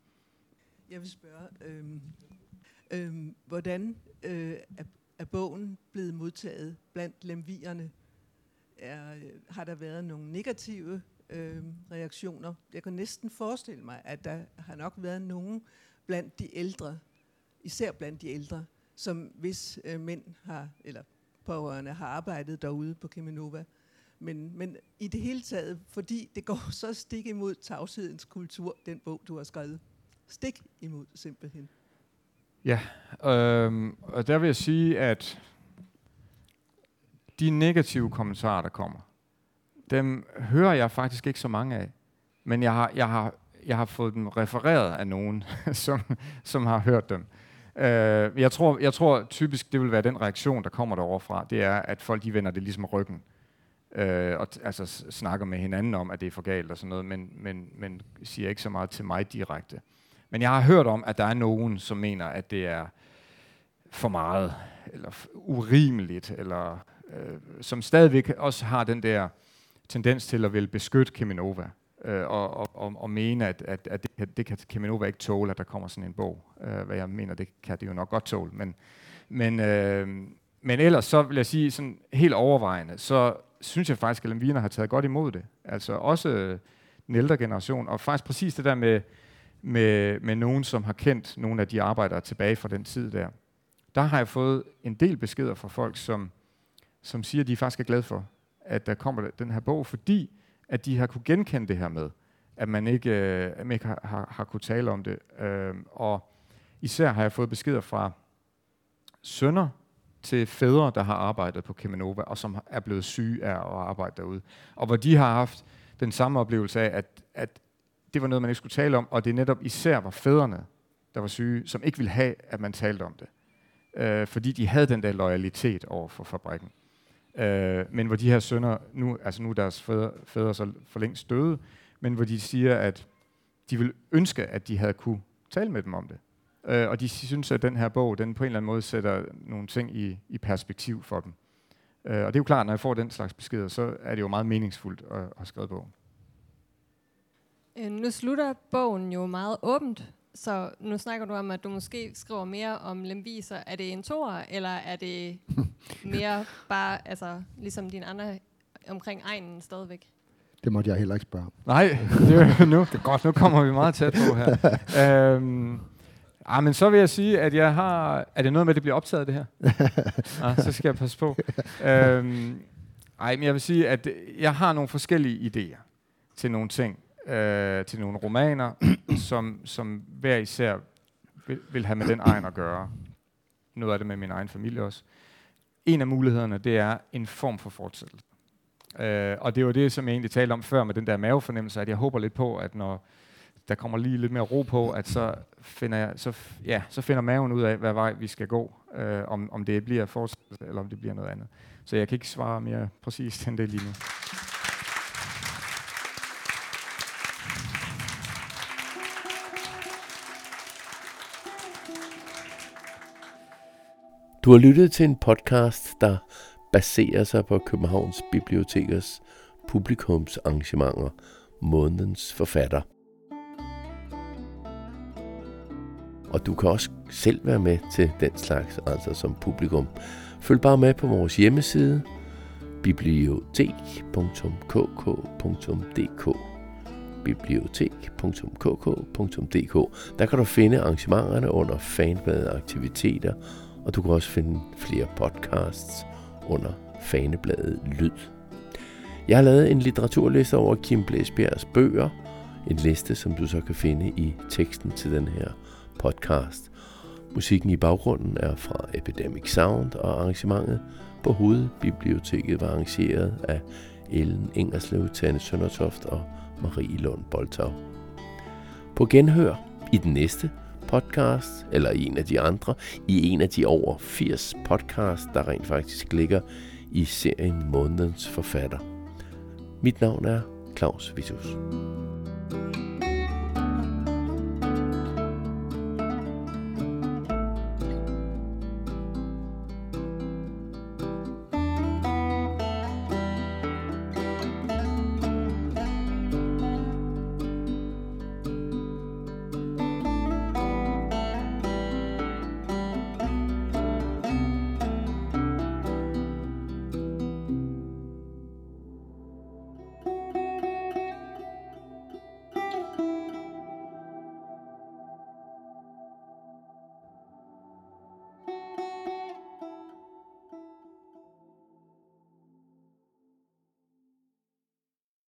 Jeg vil spørge, øhm, øhm, hvordan øh, er, er bogen blevet modtaget blandt lemvierne? Er, øh, har der været nogle negative øh, reaktioner? Jeg kan næsten forestille mig, at der har nok været nogen blandt de ældre, især blandt de ældre, som hvis øh, mænd har, eller pårørende har arbejdet derude på Keminova. Men, men i det hele taget, fordi det går *laughs* så stik imod tavshedens kultur, den bog, du har skrevet. Stik imod, simpelthen. Ja, øh, og der vil jeg sige, at de negative kommentarer, der kommer, dem hører jeg faktisk ikke så mange af. Men jeg har, jeg har, jeg har fået dem refereret af nogen, *laughs* som, som har hørt dem. Øh, jeg, tror, jeg tror typisk, det vil være den reaktion, der kommer derovre fra, det er, at folk de vender det ligesom ryggen. Øh, og altså snakker med hinanden om, at det er for galt og sådan noget, men, men, men siger ikke så meget til mig direkte. Men jeg har hørt om, at der er nogen, som mener, at det er for meget, eller urimeligt, eller øh, som stadigvæk også har den der tendens til at vil beskytte Keminova øh, og, og, og, og mene, at, at, at det, kan, det kan Kemenova ikke tåle, at der kommer sådan en bog. Øh, hvad jeg mener, det kan det jo nok godt tåle. Men, men, øh, men ellers så vil jeg sige, sådan helt overvejende, så synes jeg faktisk, at Lemviner har taget godt imod det. Altså også øh, den ældre generation, og faktisk præcis det der med, med, med nogen, som har kendt nogle af de arbejdere tilbage fra den tid der. Der har jeg fået en del beskeder fra folk, som, som siger, at de faktisk er glade for, at der kommer den her bog, fordi at de har kunne genkende det her med, at man ikke, øh, at man ikke har, har, har kunne tale om det. Øh, og især har jeg fået beskeder fra sønner til fædre, der har arbejdet på Kemenova, og som er blevet syge af at arbejde derude. Og hvor de har haft den samme oplevelse af, at, at det var noget, man ikke skulle tale om, og det netop især var fædrene, der var syge, som ikke ville have, at man talte om det. Øh, fordi de havde den der loyalitet over for fabrikken. Øh, men hvor de her sønner, nu, altså nu er deres fædre, fædre så for længst døde, men hvor de siger, at de vil ønske, at de havde kunne tale med dem om det. Øh, og de synes, at den her bog, den på en eller anden måde sætter nogle ting i, i perspektiv for dem. Øh, og det er jo klart, når jeg får den slags beskeder, så er det jo meget meningsfuldt at, at skrive bogen. Øh, nu slutter bogen jo meget åbent, så nu snakker du om, at du måske skriver mere om lemviser. Er det en toer, eller er det *laughs* mere bare, altså, ligesom din andre omkring egnen stadigvæk? Det måtte jeg heller ikke spørge. Nej, det er, nu, det er godt, nu kommer vi meget tæt på her. *laughs* øhm, ah, men så vil jeg sige, at jeg har... Er det noget med, at det bliver optaget, det her? *laughs* ah, så skal jeg passe på. øhm, ej, men jeg vil sige, at jeg har nogle forskellige idéer til nogle ting øh, til nogle romaner, *clears throat* som, som hver især vil, vil have med den egen at gøre. Noget af det med min egen familie også. En af mulighederne, det er en form for fortsættelse. Øh, og det var det, som jeg egentlig talte om før med den der mavefornemmelse, at jeg håber lidt på, at når der kommer lige lidt mere ro på, at så finder, jeg, så, ja, så finder maven ud af, hvad vej vi skal gå, øh, om, om det bliver fortsættelse, eller om det bliver noget andet. Så jeg kan ikke svare mere præcist end det lige nu. Du har lyttet til en podcast, der baserer sig på Københavns Bibliotekers publikumsarrangementer, månedens forfatter. Og du kan også selv være med til den slags, altså som publikum. Følg bare med på vores hjemmeside, bibliotek.kk.dk bibliotek.kk.dk Der kan du finde arrangementerne under fanbladet aktiviteter, og du kan også finde flere podcasts under fanebladet Lyd. Jeg har lavet en litteraturliste over Kim Blæsbjergs bøger, en liste, som du så kan finde i teksten til den her podcast. Musikken i baggrunden er fra Epidemic Sound, og arrangementet på Hovedbiblioteket var arrangeret af Ellen Ingerslev, Tanne Søndertoft og Marie Lund Boltag. På genhør i den næste podcast, eller i en af de andre, i en af de over 80 podcasts, der rent faktisk ligger i serien Månedens Forfatter. Mit navn er Claus Vitus. thank you